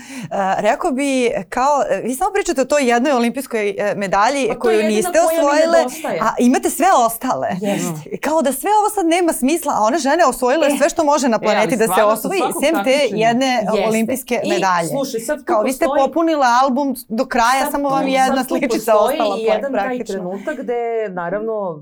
rekao bi kao, vi samo pričate o toj jednoj olimpijskoj medalji Pa je koju niste osvojile, a imate sve ostale. Jeste. Kao da sve ovo sad nema smisla, a one žene osvojile E. sve što može na planeti da se osvoji, sem te jedne Jeste. olimpijske I, medalje. slušaj, sad Kao vi ste postoji- popunila album do kraja, Sad samo vam jedna sad tu sličica postoji ostala i jedan taj trenutak gde, naravno,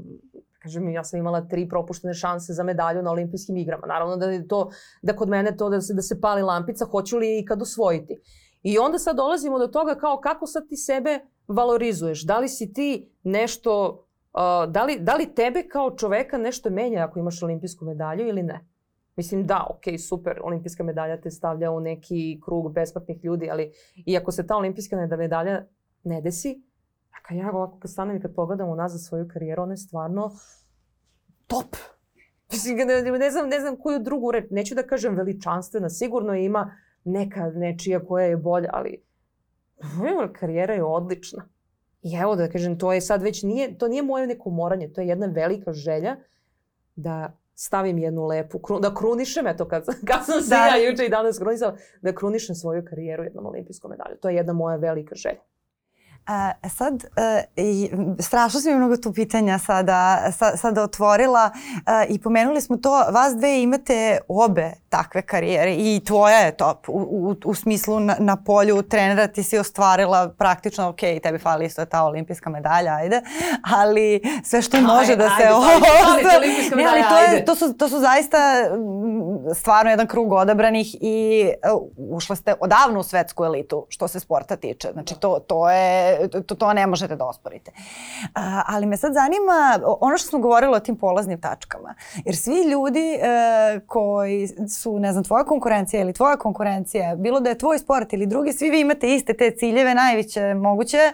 kažem, ja sam imala tri propuštene šanse za medalju na olimpijskim igrama. Naravno da je to, da kod mene to da se, da se pali lampica, hoću li ikad osvojiti. I onda sad dolazimo do toga kao kako sad ti sebe valorizuješ. Da li si ti nešto, uh, da, li, da li tebe kao čoveka nešto menja ako imaš olimpijsku medalju ili ne? Mislim da, ok, super, olimpijska medalja te stavlja u neki krug besplatnih ljudi, ali iako se ta olimpijska medalja ne desi, a kad ja ovako kad stanem i kad pogledam unazad svoju karijeru, ona je stvarno top. Mislim, ne, ne, znam, ne znam koju drugu reč, neću da kažem veličanstvena, sigurno ima neka nečija koja je bolja, ali moja karijera je odlična. I evo da kažem, to je sad već nije, to nije moje neko moranje, to je jedna velika želja da stavim jednu lepu, kru, da krunišem, eto kad, kad sam se Da. ja juče i danas krunisala, da krunišem svoju karijeru jednom olimpijskom medalju. To je jedna moja velika želja. A, sad, e, strašno si mi mnogo tu pitanja sada, sa, sada otvorila e, i pomenuli smo to, vas dve imate obe takve karijere i tvoja je top u, u, u smislu na, na polju trenera ti si ostvarila praktično, ok, tebi fali isto ta olimpijska medalja, ajde, ali sve što može da se... ajde, fali ali to, je, ajde. to, su, to su zaista mm, stvarno jedan krug odabranih i e, ušla ste odavno u svetsku elitu što se sporta tiče. Znači to, to, je, to, to ne možete da osporite. A, ali me sad zanima ono što smo govorili o tim polaznim tačkama. Jer svi ljudi e, koji su, ne znam, tvoja konkurencija ili tvoja konkurencija, bilo da je tvoj sport ili drugi, svi vi imate iste te ciljeve, najveće moguće,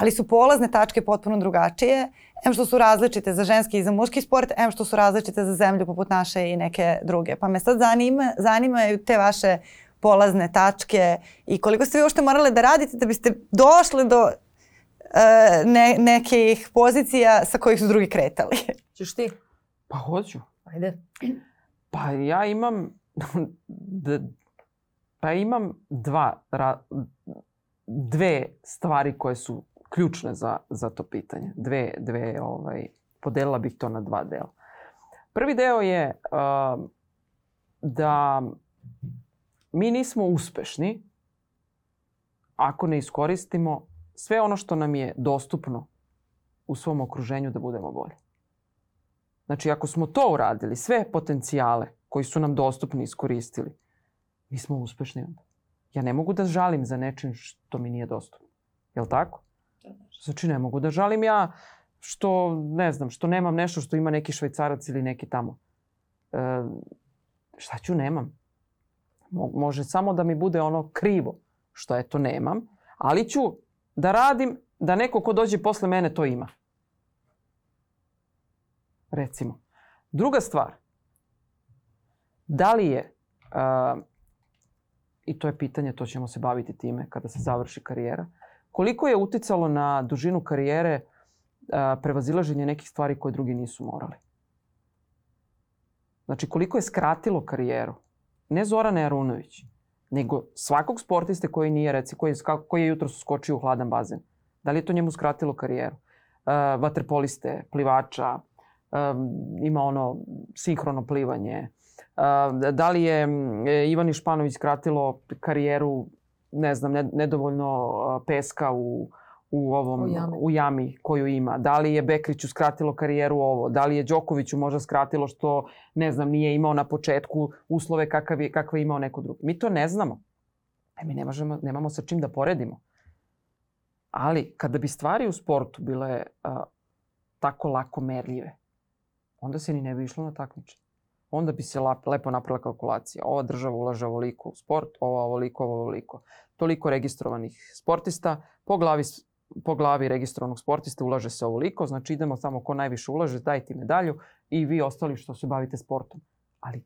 ali su polazne tačke potpuno drugačije. Em što su različite za ženski i za muški sport, em što su različite za zemlju poput naše i neke druge. Pa me sad zanima, zanimaju te vaše polazne tačke i koliko ste vi uopšte morale da radite da biste došli do e, ne, nekih pozicija sa kojih su drugi kretali. Češ ti? Pa hoću. Ajde. Pa ja imam d, pa imam dva ra, dve stvari koje su ključne za, za to pitanje. Dve, dve ovaj, podelila bih to na dva dela. Prvi deo je uh, da mi nismo uspešni ako ne iskoristimo sve ono što nam je dostupno u svom okruženju da budemo bolji. Znači, ako smo to uradili, sve potencijale koji su nam dostupni iskoristili, mi smo uspešni onda. Ja ne mogu da žalim za nečim što mi nije dostupno. Jel tako? Znači, ne mogu da žalim ja što, ne znam, što nemam nešto što ima neki švajcarac ili neki tamo. E, šta ću, nemam. Mo, može samo da mi bude ono krivo što eto nemam, ali ću da radim da neko ko dođe posle mene to ima. Recimo. Druga stvar. Da li je, uh, i to je pitanje, to ćemo se baviti time kada se završi karijera, koliko je uticalo na dužinu karijere uh, prevazilaženje nekih stvari koje drugi nisu morali? Znači, koliko je skratilo karijeru? Ne Zorana Arunović, nego svakog sportiste koji nije, reci, koji, koji je jutro skočio u hladan bazen. Da li je to njemu skratilo karijeru? Uh, vaterpoliste, plivača, um, ima ono sinhrono plivanje. Uh, da li je Ivan Išpanović skratilo karijeru, ne znam, ne, nedovoljno peska u, u ovom U jami. u jami koju ima. Da li je Bekriću skratilo karijeru ovo? Da li je Đokoviću možda skratilo što, ne znam, nije imao na početku uslove kakav je, kakve je imao neko drugi? Mi to ne znamo. E, mi ne možemo, nemamo sa čim da poredimo. Ali kada bi stvari u sportu bile a, tako lako merljive, onda se ni ne bi išlo na takmičenje. Onda bi se lap, lepo napravila kalkulacija. Ova država ulaže ovoliko u sport, ova ovoliko, ova ovoliko. Toliko registrovanih sportista, po glavi, po glavi registrovanog sportista ulaže se ovoliko, znači idemo samo ko najviše ulaže, dajte medalju i vi ostali što se bavite sportom. Ali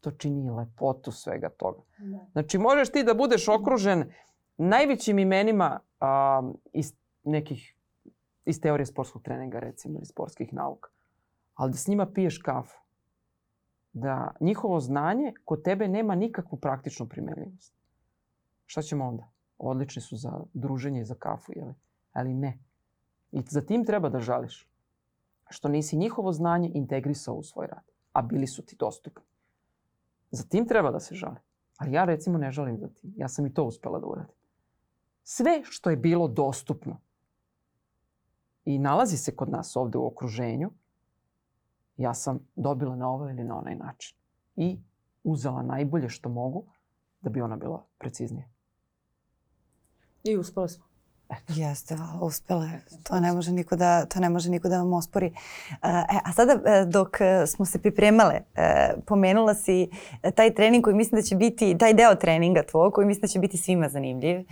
to čini lepotu svega toga. Da. Znači možeš ti da budeš okružen najvećim imenima a, iz nekih iz teorije sportskog treninga recimo ili sportskih nauka. Ali da s njima piješ kafu. Da njihovo znanje kod tebe nema nikakvu praktičnu primenljivost. Šta ćemo onda? Odlični su za druženje i za kafu, jeli? Ali ne. I za tim treba da žališ. Što nisi njihovo znanje integrisao u svoj rad. A bili su ti dostupni. Za tim treba da se žali. Ali ja recimo ne žalim za tim. Ja sam i to uspela da uradim. Sve što je bilo dostupno i nalazi se kod nas ovde u okruženju, ja sam dobila na ovaj ili na onaj način. I uzela najbolje što mogu da bi ona bila preciznija. I uspela smo. Eto. Jeste, uspela je. To ne može niko da, to ne može niko da vam ospori. E, a sada e, dok e, smo se pripremale, e, pomenula si taj trening koji mislim da će biti, taj deo treninga tvoj koji mislim da će biti svima zanimljiv e,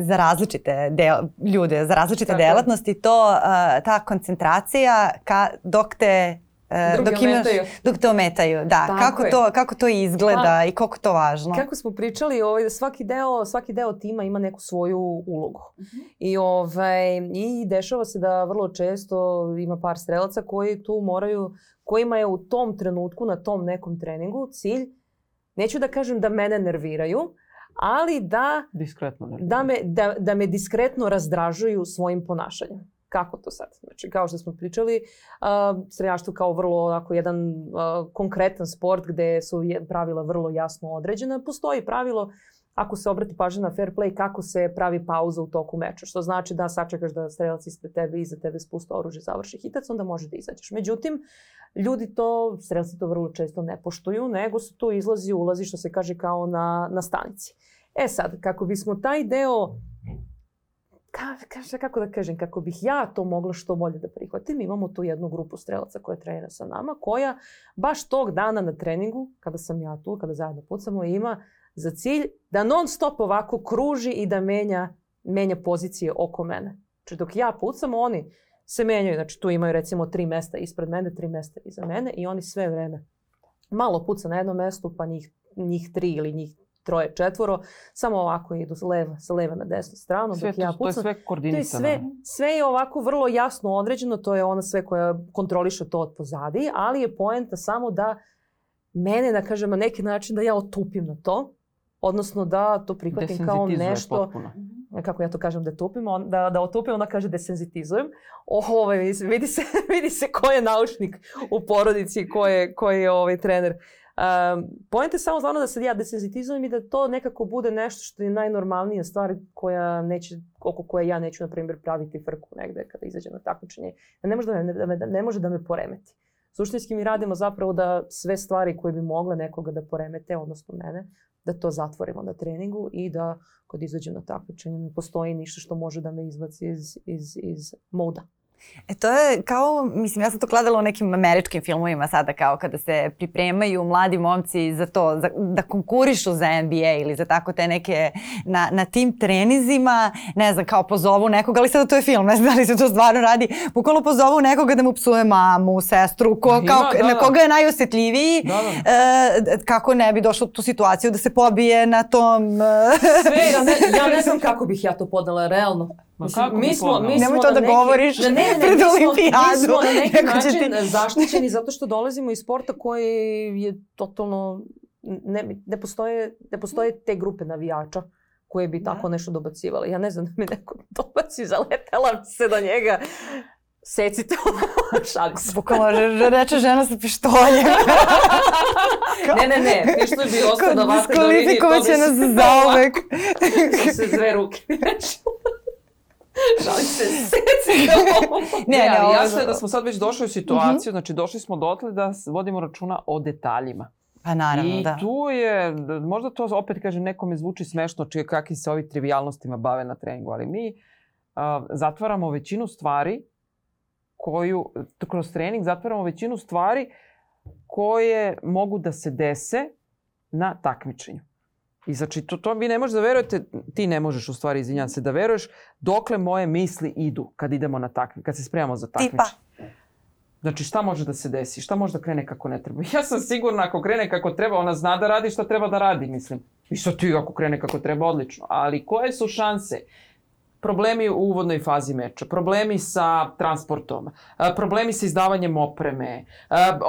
za različite del, ljude, za različite Tako. delatnosti. To, ta koncentracija ka, dok te E, dok imaš, ometaju. Dok te ometaju, da. Tako kako, to, kako to izgleda pa, i koliko to važno. Kako smo pričali, ovaj, svaki, deo, svaki deo tima ima neku svoju ulogu. Uh mhm. -huh. I, ovaj, I dešava se da vrlo često ima par strelaca koji tu moraju, kojima je u tom trenutku, na tom nekom treningu cilj, neću da kažem da mene nerviraju, ali da, diskretno da, me, da, da me diskretno razdražuju svojim ponašanjem. Kako to sad? Znači, kao što smo pričali, uh, streljaštvo kao vrlo onako jedan uh, konkretan sport gde su pravila vrlo jasno određena. Postoji pravilo ako se obrati pažnja na fair play, kako se pravi pauza u toku meča. Što znači da sačekaš da strelac ispred tebe iza tebe spusta oružje, završi hitac, onda može da izađeš. Međutim, ljudi to, strelci to vrlo često ne poštuju, nego se tu izlazi, ulazi, što se kaže, kao na, na stanici. E sad, kako bismo taj deo ka, ka, kako da kažem, kako bih ja to mogla što bolje da prihvatim, imamo tu jednu grupu strelaca koja trenira sa nama, koja baš tog dana na treningu, kada sam ja tu, kada zajedno pucamo, ima za cilj da non stop ovako kruži i da menja, menja pozicije oko mene. Znači dok ja pucam, oni se menjaju. Znači tu imaju recimo tri mesta ispred mene, tri mesta iza mene i oni sve vreme malo puca na jednom mestu, pa njih, njih tri ili njih troje, četvoro, samo ovako idu leva, sa leva na desnu stranu. Sve dok to, ja pucam. to je sve koordinisano. To je sve, sve je ovako vrlo jasno određeno, to je ona sve koja kontroliše to od pozadi, ali je poenta samo da mene, da kažem, na neki način da ja otupim na to, odnosno da to prihvatim kao nešto... Potpuno kako ja to kažem da tupim, on, da, da otupim, ona kaže desenzitizujem. Oh, ovaj, vidi, se, vidi se ko je naučnik u porodici, ko je, ko je ovaj trener. Um, point je samo stvarno da se ja desenzitizujem i da to nekako bude nešto što je najnormalnija stvar koja neće, oko koje ja neću, na primjer, praviti frku negde kada izađem na takmičenje. Ne može da me, da me, ne može da me poremeti. Suštinski mi radimo zapravo da sve stvari koje bi mogle nekoga da poremete, odnosno mene, da to zatvorimo na treningu i da kad izađem na takmičenje ne postoji ništa što može da me izbaci iz, iz, iz moda. E to je kao, mislim, ja sam to gledala u nekim američkim filmovima sada kao kada se pripremaju mladi momci za to, za, da konkurišu za NBA ili za tako te neke, na, na tim trenizima, ne znam, kao pozovu nekoga, ali sada to je film, ne znam da li se to stvarno radi, bukvalno pozovu nekoga da mu psuje mamu, sestru, ko, Ima, kao, da, na da. koga je najosetljiviji, da, da. E, kako ne bi došlo tu situaciju da se pobije na tom... E, Sve, ja ne, ja ne znam kako bih ja to podala, realno. Ma kako mi smo, mi Nemoj to da neki, govoriš da ne, ne, pred mi olimpijadu. Mi smo na neki način ti... zaštićeni zato što dolazimo iz sporta koji je totalno... Ne, ne, postoje, ne postoje te grupe navijača koje bi da. tako nešto dobacivale. Ja ne znam da mi neko dobaci, zaletela se do njega. Secite ovo, šalim se. Bukvalno reče žena sa pištoljem. ne, ne, ne, pištolj bi ostao da vate do linije. Diskvalifikovaće nas za uvek. Su se dve ruke Se, ne, ne, ali jasno je da smo sad već došli u situaciju, uh -huh. znači došli smo dotle da vodimo računa o detaljima. Pa naravno, I da. tu je, možda to opet kažem nekome zvuči smešno čije kakvi se ovi trivialnostima bave na treningu, ali mi zatvaramo većinu stvari koju, kroz trening zatvaramo većinu stvari koje mogu da se dese na takmičenju. I znači, to, to vi ne možete da verujete, ti ne možeš u stvari, izvinjam se, da veruješ dokle moje misli idu kad idemo na takmičenje, kad se spremamo za takmičenje. Tipa? Znači, šta može da se desi? Šta može da krene kako ne treba? Ja sam sigurna ako krene kako treba, ona zna da radi šta treba da radi, mislim. I sad ti ako krene kako treba, odlično. Ali koje su šanse? Problemi u uvodnoj fazi meča, problemi sa transportom, problemi sa izdavanjem opreme,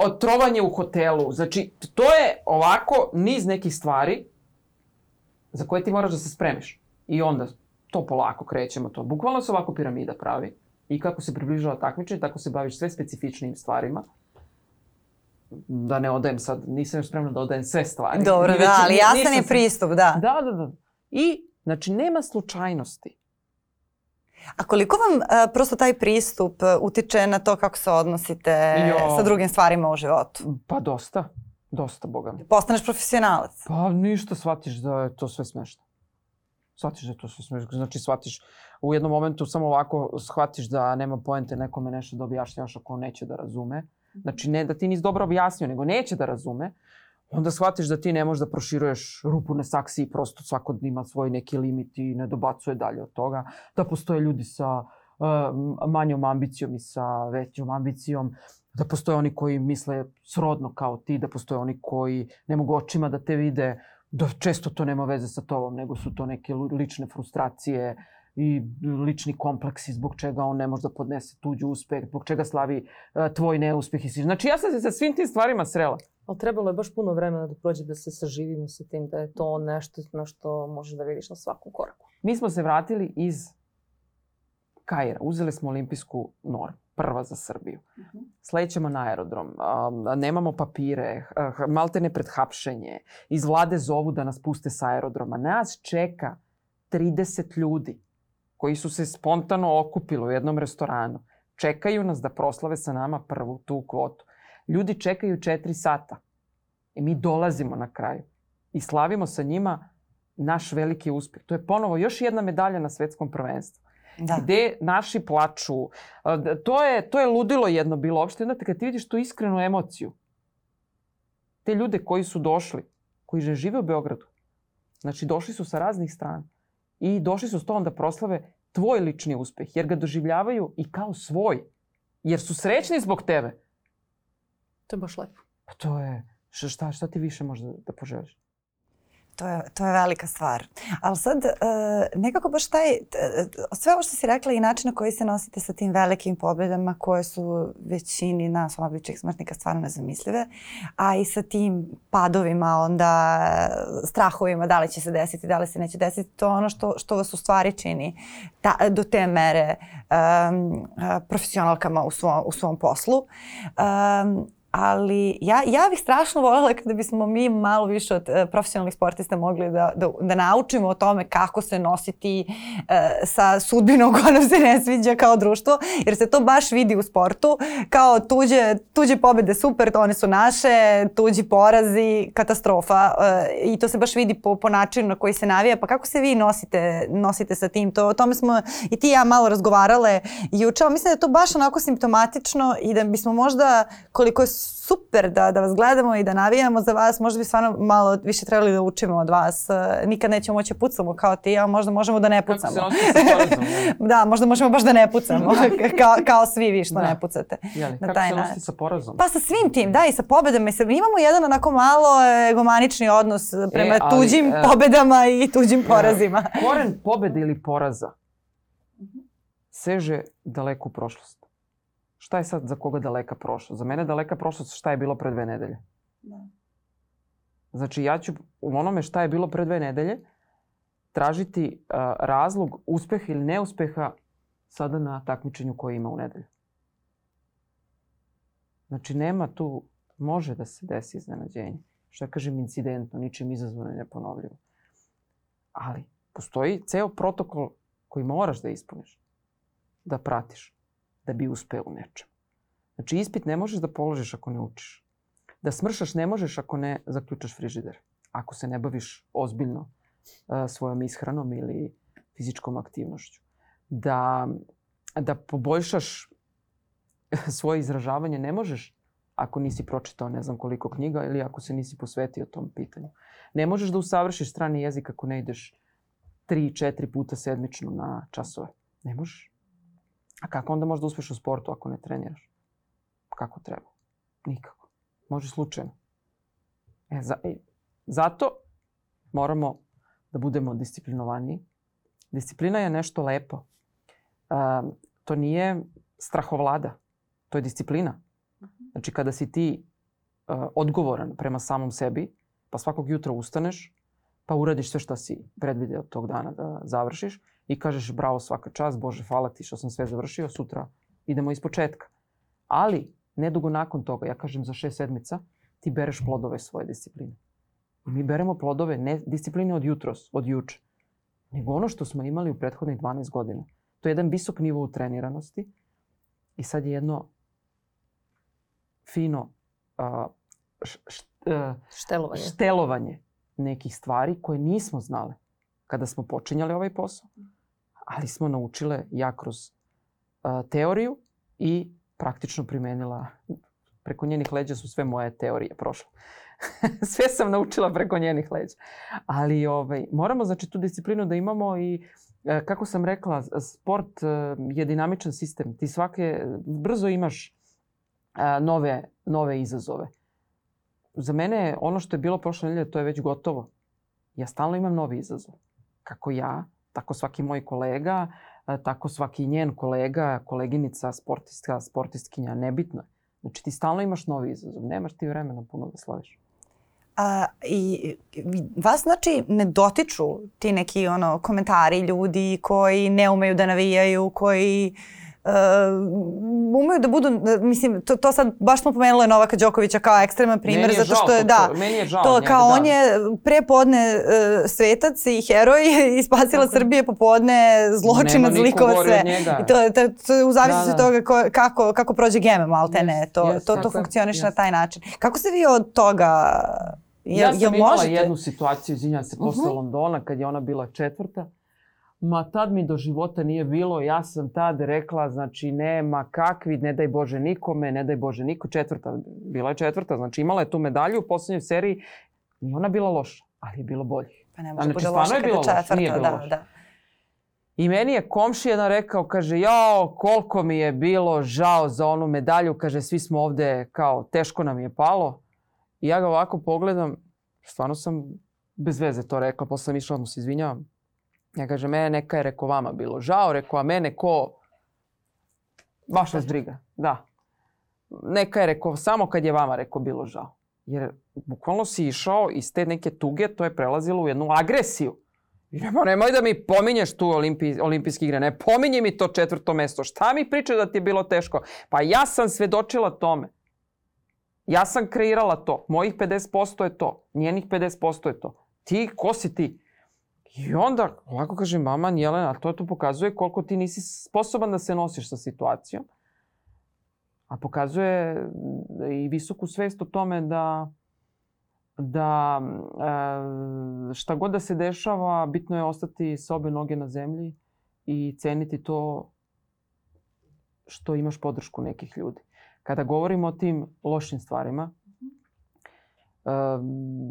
otrovanje u hotelu. Znači, to je ovako niz nekih stvari za koje ti moraš da se spremiš. I onda to polako krećemo to. Bukvalno se ovako piramida pravi. I kako se približava takmičenje, tako se baviš sve specifičnim stvarima. Da ne odajem sad, nisam još spremna da odajem sve stvari. Dobro, da, već- ali jasan je pristup, da. Da, da, da. I, znači, nema slučajnosti. A koliko vam uh, prosto taj pristup uh, utiče na to kako se odnosite Jo. sa drugim stvarima u životu? Pa dosta. Dosta, boga mi. Postaneš profesionalac. Pa ništa, shvatiš da je to sve smešno. Shvatiš da je to sve smešno. Znači, shvatiš u jednom momentu samo ovako shvatiš da nema poente nekome nešto da objašnjavaš ako on neće da razume. Znači, ne da ti nisi dobro objasnio, nego neće da razume. Onda shvatiš da ti ne možeš da proširuješ rupu na saksi i prosto svako ima svoj neki limit i ne dobacuje dalje od toga. Da postoje ljudi sa uh, manjom ambicijom i sa većom ambicijom. Da postoje oni koji misle srodno kao ti, da postoje oni koji ne mogu očima da te vide, da često to nema veze sa tobom, nego su to neke lične frustracije i lični kompleksi zbog čega on ne može da podnese tuđi uspeh, zbog čega slavi uh, tvoj neuspeh i slično. Znači ja sam se sa svim tim stvarima srela. Ali trebalo je baš puno vremena da prođe da se saživimo sa tim, da je to nešto na što možeš da vidiš na svakom koraku. Mi smo se vratili iz Kaira. Uzeli smo olimpijsku normu, prva za Srbiju. Slećemo na aerodrom, a, nemamo papire, a, h- maltene pred hapšenje. Iz vlade zovu da nas puste sa aerodroma. Nas čeka 30 ljudi koji su se spontano okupili u jednom restoranu. Čekaju nas da proslave sa nama prvu tu kvotu. Ljudi čekaju 4 sata. I mi dolazimo na kraju. I slavimo sa njima naš veliki uspeh. To je ponovo još jedna medalja na svetskom prvenstvu Da. gde naši plaču. To je, to je ludilo jedno bilo uopšte. Onda kad ti vidiš tu iskrenu emociju, te ljude koji su došli, koji ne žive u Beogradu, znači došli su sa raznih strana i došli su s tobom da proslave tvoj lični uspeh, jer ga doživljavaju i kao svoj, jer su srećni zbog tebe. To je baš lepo. Pa to je, šta, šta ti više možda da poželiš? To je, to je velika stvar. Ali sad, uh, nekako baš taj, t- sve ovo što si rekla i način na koji se nosite sa tim velikim pobedama koje su većini nas običnih smrtnika stvarno nezamislive, a i sa tim padovima, onda strahovima, da li će se desiti, da li se neće desiti, to je ono što, što vas u stvari čini ta, do te mere um, profesionalkama u svom, u svom poslu. Um, ali ja, ja bih strašno voljela kada bismo mi malo više od e, profesionalnih sportista mogli da, da, da naučimo o tome kako se nositi e, sa sudbinom koja nam se ne sviđa kao društvo, jer se to baš vidi u sportu, kao tuđe, tuđe pobede super, one su naše, tuđi porazi, katastrofa e, i to se baš vidi po, po načinu na koji se navija, pa kako se vi nosite, nosite sa tim, to, o tome smo i ti i ja malo razgovarale juče, mislim da je to baš onako simptomatično i da bismo možda, koliko je super da, da vas gledamo i da navijamo za vas, možda bi stvarno malo više trebali da učimo od vas. E, Nikad nećemo moći da pucamo kao ti, a možda možemo da ne Kako pucamo. se porazom? jel? da, možda možemo baš da ne pucamo, kao, kao svi vi što Da. ne pucate. Jeli, Na kako taj se način. nosite sa porazom? Pa sa svim tim, da, i sa pobedama. Sa, imamo jedan onako malo egomanični odnos prema E, ali, tuđim e, pobedama i tuđim porazima. Koren pobede ili poraza seže daleko u prošlost. Šta je sad za koga daleka prošlost? Za mene daleka prošlost šta je bilo pre dve nedelje. Znači ja ću u onome šta je bilo pre dve nedelje tražiti uh, razlog uspeha ili neuspeha sada na takmičenju koje ima u nedelju. Znači nema tu, može da se desi iznenađenje. Što ja kažem incidentno, ničim izazvano i neponovljivo. Ali postoji ceo protokol koji moraš da ispuniš, da pratiš, da bi uspeo u nečem. Znači ispit ne možeš da položiš ako ne učiš. Da smršaš ne možeš ako ne zaključaš frižider. Ako se ne baviš ozbiljno uh, svojom ishranom ili fizičkom aktivnošću. Da, da poboljšaš svoje izražavanje ne možeš ako nisi pročitao ne znam koliko knjiga ili ako se nisi posvetio tom pitanju. Ne možeš da usavršiš strani jezik ako ne ideš tri, četiri puta sedmično na časove. Ne možeš. A kako onda možeš da uspeš u sportu ako ne treniraš? Kako treba? Nikako. Može slučajno. E, za, e, zato moramo da budemo disciplinovaniji. Disciplina je nešto lepo. Uh, to nije strahovlada. To je disciplina. Znači kada si ti uh, odgovoran prema samom sebi, pa svakog jutra ustaneš, pa uradiš sve što si predvideo tog dana da završiš i kažeš bravo svaka čast, Bože hvala ti što sam sve završio, sutra idemo iz početka. Ali, nedugo nakon toga, ja kažem za šest sedmica, ti bereš plodove svoje discipline. Mi beremo plodove ne discipline od jutros, od juče, nego ono što smo imali u prethodnih 12 godina. To je jedan visok nivo utreniranosti i sad je jedno fino uh, š, š, uh, Štelovanje. štelovanje nekih stvari koje nismo znale kada smo počinjali ovaj posao, ali smo naučile ja kroz uh, teoriju i praktično primenila. Preko njenih leđa su sve moje teorije prošle. sve sam naučila preko njenih leđa. Ali ovaj, moramo znači tu disciplinu da imamo i e, kako sam rekla, sport e, je dinamičan sistem. Ti svake, brzo imaš a, nove, nove izazove. Za mene ono što je bilo prošle nedelje, to je već gotovo. Ja stalno imam novi izazov. Kako ja, tako svaki moj kolega, a, tako svaki njen kolega, koleginica, sportistka, sportistkinja, nebitno. Znači ti stalno imaš novi izazov, nemaš ti vremena puno da slaviš. A, I vas znači ne dotiču ti neki ono komentari ljudi koji ne umeju da navijaju, koji uh, umeju da budu, mislim, to, to sad baš smo pomenule Novaka Đokovića kao ekstreman primer, zato što je, da, meni je žao to njega, kao da. on je prepodne uh, svetac i heroj i spasila Tako. Srbije popodne zločinac, niko zlikova sve. I to, to, to u zavisnosti Da, da. od toga ko, kako, kako prođe geme, malte ne, Jest, to, jest, to, to tako je, funkcioniše na taj način. Kako se vi od toga Jel, ja sam jel imala možete? jednu situaciju, izvinjam se, posle Mhm. Londona, kad je ona bila četvrta. Ma tad mi do života nije bilo, ja sam tad rekla, znači nema kakvi, ne daj Bože nikome, ne daj Bože niko, četvrta, bila je četvrta, znači imala je tu medalju u poslednjoj seriji, nije ona bila loša, ali je bilo bolje. Pa ne može znači, bude loša je kada bilo loše, četvrta, nije bilo da, loše. da. I meni je komši jedan rekao, kaže, jao, koliko mi je bilo žao za onu medalju, kaže, svi smo ovde, kao, teško nam je palo. I ja ga ovako pogledam, stvarno sam bez veze to rekla, posle sam išla, mu se izvinjavam. Ja kažem, mene neka je reko vama bilo žao, rekao, a mene ko... Baš vas briga, da. Neka je rekao, samo kad je vama rekao bilo žao. Jer bukvalno si išao iz te neke tuge, to je prelazilo u jednu agresiju. I nema, nemoj da mi pominješ tu olimpi, olimpijske igre, ne pominje mi to četvrto mesto. Šta mi priča da ti je bilo teško? Pa ja sam svedočila tome. Ja sam kreirala to. Mojih 50% je to. Njenih 50% je to. Ti, ko si ti? I onda, ovako kaže mama Jelena, to to pokazuje koliko ti nisi sposoban da se nosiš sa situacijom. A pokazuje i visoku svest o tome da da e, šta god da se dešava, bitno je ostati sa obe noge na zemlji i ceniti to što imaš podršku nekih ljudi. Kada govorimo o tim lošim stvarima, e,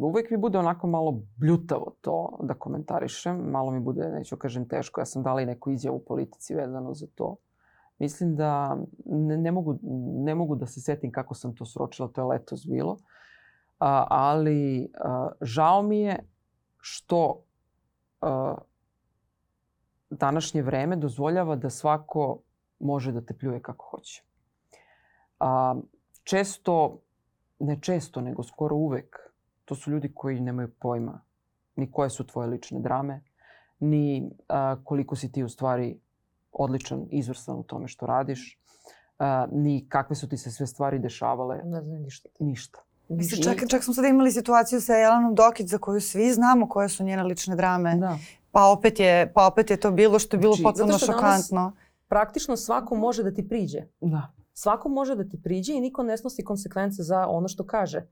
uvek mi bude onako malo bljutavo to da komentarišem. Malo mi bude, neću kažem, teško. Ja sam dala i neku izjavu u politici vezano za to. Mislim da ne, ne, mogu, ne mogu da se setim kako sam to sročila, to je letos bilo. A, ali a, žao mi je što a, današnje vreme dozvoljava da svako može da te pljuje kako hoće. Često, ne često, nego skoro uvek, to su ljudi koji nemaju pojma ni koje su tvoje lične drame, ni a, koliko si ti u stvari odličan, izvrstan u tome što radiš, a, ni kakve su ti se sve stvari dešavale, Ne znam ništa. ništa. Mislim, čak, čak smo sada imali situaciju sa Jelenom Dokić za koju svi znamo koje su njene lične drame. Da. Pa opet je, pa opet je to bilo što je bilo Znači, potpuno danas- šokantno. Praktično svako može da ti priđe. Da. Svako može da ti priđe i niko ne snosi konsekvence za ono što kaže.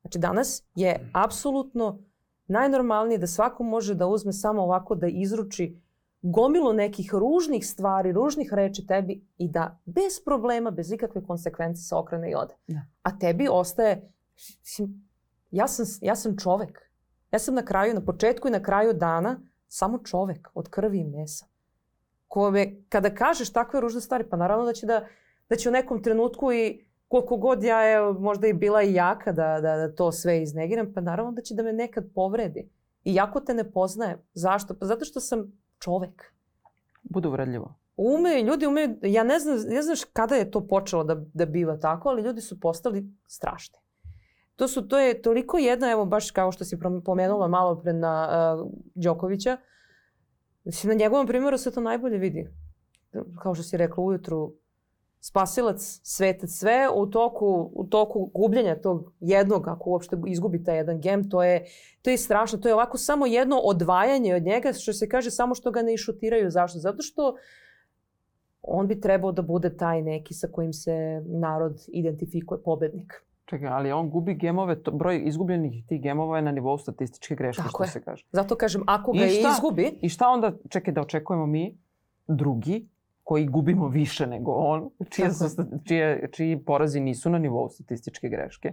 Znači danas je apsolutno najnormalnije da svako može da uzme samo ovako da izruči gomilu nekih ružnih stvari, ružnih reči tebi i da bez problema, bez ikakve konsekvence se okrene i ode. Da. A tebi ostaje, mislim, ja sam, ja sam čovek. Ja sam na kraju, na početku i na kraju dana samo čovek od krvi i mesa. Kome, kada kažeš takve ružne stvari, pa naravno da će da, da će u nekom trenutku i koliko god ja je možda i bila i jaka da, da, da to sve iznegiram, pa naravno da će da me nekad povredi. I jako te ne poznajem. Zašto? Pa zato što sam čovek. Bude uvredljivo. Ume, ljudi umeju, ja ne znam, ne znaš kada je to počelo da, da biva tako, ali ljudi su postali strašni. To su, to je toliko jedna, evo baš kao što si pomenula malo pre na uh, Đokovića, mislim na njegovom primjeru se to najbolje vidi. Kao što si rekla ujutru, spasilac, svetac, sve u toku, u toku gubljenja tog jednog, ako uopšte izgubi taj jedan gem, to je, to je strašno. To je ovako samo jedno odvajanje od njega, što se kaže samo što ga ne išutiraju. Zašto? Zato što on bi trebao da bude taj neki sa kojim se narod identifikuje pobednik. Čekaj, ali on gubi gemove, to, broj izgubljenih tih gemova je na nivou statističke greške, Tako što je. se kaže. Zato kažem, ako ga I šta? izgubi, I šta onda, čekaj da očekujemo mi, drugi, koji gubimo više nego on, čije, su, čije, čiji porazi nisu na nivou statističke greške.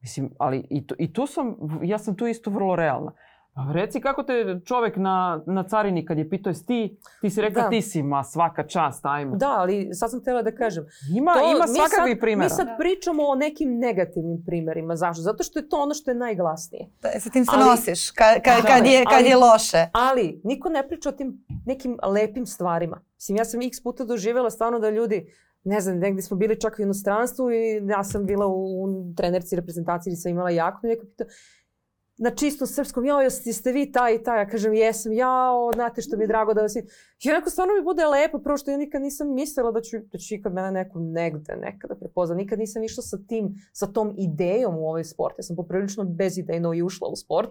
Mislim, ali i, to, i tu sam, ja sam tu isto vrlo realna. Pa Reci kako te čovek na, na carini kad je pitao jesi ti, ti si rekla Da. ti si, ma svaka čast, ajmo. da, ali sad sam htela da kažem, Ima, To- ima sad- primjera. Mi sad pričamo o nekim negativnim primerima. Zašto? Zato što je to ono što je najglasnije. Da, sa tim se Ali- nosiš ka, ka, Da, kad, je, kad ali- je loše. Ali niko ne priča o tim nekim lepim stvarima. Mislim, ja sam x puta doživjela stvarno da ljudi, ne znam, negdje smo bili čak u inostranstvu i ja sam bila u, u trenerci reprezentaciji i sam imala jako neko pitao, na čisto srpskom, jao, jeste, jeste vi taj i taj? Ja kažem, jesam, jao, znate što mi je drago da vas vidim. I onako stvarno mi bude lepo, prvo što ja nikad nisam mislila da ću, da će ikad mene neko negde nekada prepozna. Nikad nisam išla sa tim, sa tom idejom u ovaj sport. Ja sam poprilično bezidejno i ušla u sport,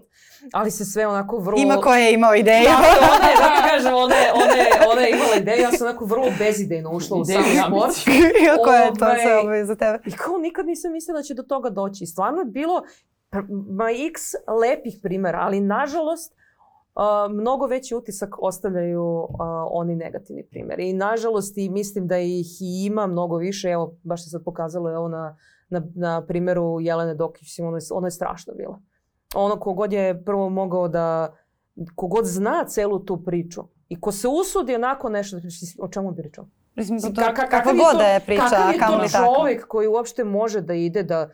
ali se sve onako vrlo... Ima ko je imao ideju. Da, ona je, da ti kažem, ona je, ona je, ona je imala ideju, ja sam onako vrlo bezidejno ušla u sam sport. Iako je to Ovaj- sve za tebe. I kao nikad nisam mislila da će do toga doći. I Stvarno je bilo ma x lepih primjera, ali nažalost Uh, mnogo veći utisak ostavljaju uh, oni negativni primjeri. I nažalost i mislim da ih i ima mnogo više. Evo, baš se sad pokazalo evo na, na, na primjeru Jelene Dokić, ono je, ono je strašno bilo. Ono kogod je prvo mogao da, kogod zna celu tu priču i ko se usudi onako nešto, o čemu bi pričao? Mislim, to, ka- ka- kakva je god da je priča, Kakav je to tako. čovjek koji uopšte može da ide da,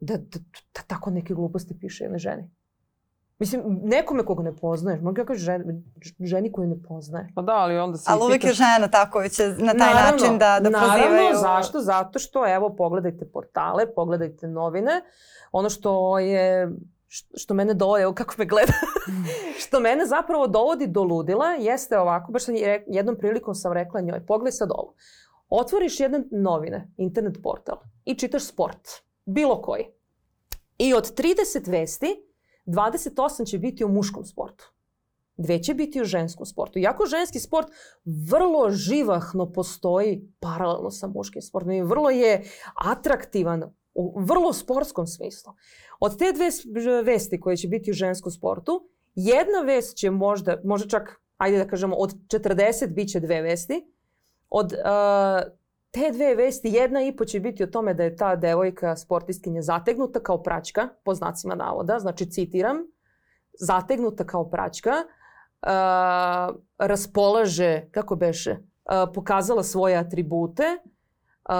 da, da, da tako neke gluposti piše jednoj ženi? Mislim, nekome koga ne poznaješ, mogu ja kažem ženi, ženi koju ne poznaje. Pa da, ali onda se Ali i uvijek je pitaš... žena tako će na taj način da, da naravno, prozivaju. zašto? Zato što, evo, pogledajte portale, pogledajte novine. Ono što je što- mene dovodi, evo kako me gleda, što mene zapravo dovodi do ludila, jeste ovako, baš sam je- jednom prilikom sam rekla njoj, pogledaj sad ovo. Otvoriš jedne novine, internet portal i čitaš sport, bilo koji. I od 30 vesti, 28 će biti o muškom sportu. Dve će biti o ženskom sportu. Iako ženski sport vrlo živahno postoji paralelno sa muškim sportom i vrlo je atraktivan u vrlo sportskom smislu. Od te dve vesti koje će biti u ženskom sportu, jedna vest će možda, možda čak, ajde da kažemo, od 40 bit će dve vesti. Od uh, te dve vesti, jedna i po će biti o tome da je ta devojka sportistkinja zategnuta kao praćka, po znacima navoda, znači citiram, zategnuta kao praćka, uh, raspolaže, kako beše, uh, pokazala svoje atribute, uh,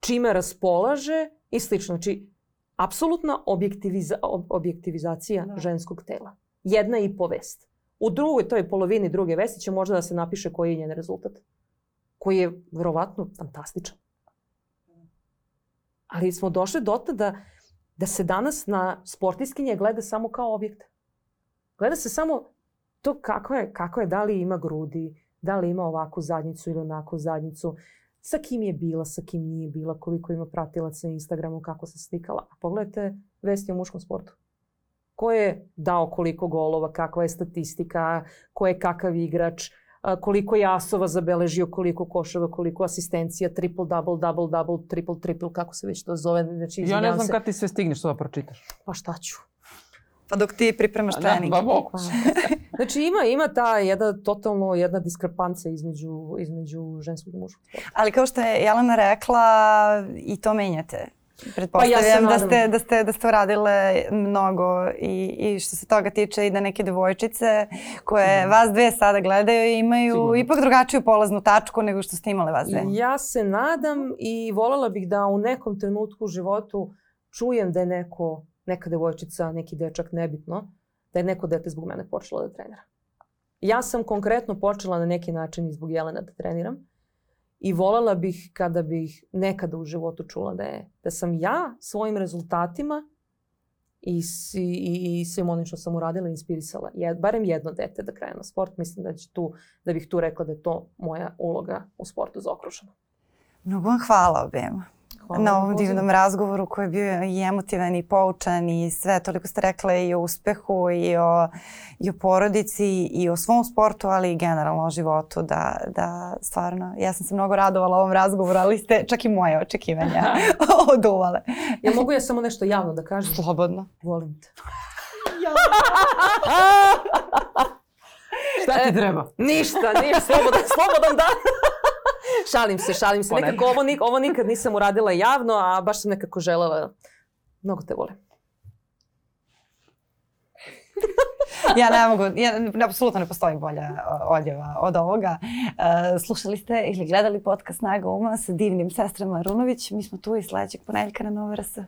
čime raspolaže i slično. Znači, apsolutna objektiviza, ob- objektivizacija Da. ženskog tela. Jedna i po vest. U drugoj, toj polovini druge vesti će možda da se napiše koji je njen rezultat. Koji je verovatno fantastičan. Ali smo došli do da, da se danas na sportistkinje gleda samo kao objekt. Gleda se samo to kako je, kako je, da li ima grudi, da li ima ovakvu zadnjicu ili onakvu zadnjicu, sa kim je bila, sa kim nije bila, koliko ima pratilaca na Instagramu, kako se slikala. A pogledajte vesti o muškom sportu. Ko je dao koliko golova, kakva je statistika, ko je kakav igrač, koliko je asova zabeležio, koliko koševa, koliko asistencija, triple, double, double, double, triple, triple, kako se već to zove. Znači, ja ne znam se. kad ti sve stigneš to da pročitaš. Pa šta ću? Pa dok ti pripremaš Da, trening. ba mogu. Znači ima, ima ta jedna totalno jedna diskrepanca između, između ženskog i muškog sporta. Ali kao što je Jelena rekla, i to menjate. Pretpostavljam Pa ja da, ste, da, ste, da ste uradile mnogo i, i što se toga tiče i da neke devojčice koje Sigurno. vas dve sada gledaju imaju Sigurno. ipak drugačiju polaznu tačku nego što ste imale vas dve. Ja se nadam i voljela bih da u nekom trenutku u životu čujem da je neko, neka devojčica, neki dečak, nebitno, da je neko dete zbog mene počela da trenira. Ja sam konkretno počela na neki način i zbog Jelena da treniram i voljela bih kada bih nekada u životu čula da je da sam ja svojim rezultatima i, i, i svim onim što sam uradila inspirisala je, barem jedno dete da krene na sport. Mislim da, će tu, da bih tu rekla da je to moja uloga u sportu zaokružena. Mnogo vam hvala obema. Hvala na ovom pozivu. divnom razgovoru koji je bio i emotivan i poučan i sve. Toliko ste rekle i o uspehu i o, i o porodici i o svom sportu, ali i generalno o životu. Da, da stvarno, ja sam se mnogo radovala ovom razgovoru, ali ste čak i moje očekivanja oduvale. Jel mogu ja samo nešto javno da kažem? Slobodno. Volim te. Šta ti treba? Ništa, ništa, slobodan, slobodan dan. šalim se, šalim se. Ne. Nekako ovo, ovo nikad nisam uradila javno, a baš sam nekako želela. Mnogo te volim. Ja ne mogu, ja, apsolutno ne postoji bolja odjeva od ovoga. Uh, slušali ste ili gledali podcast Snaga Uma sa divnim sestrama Runović. Mi smo tu i sledećeg ponedjeljka na Nova RS.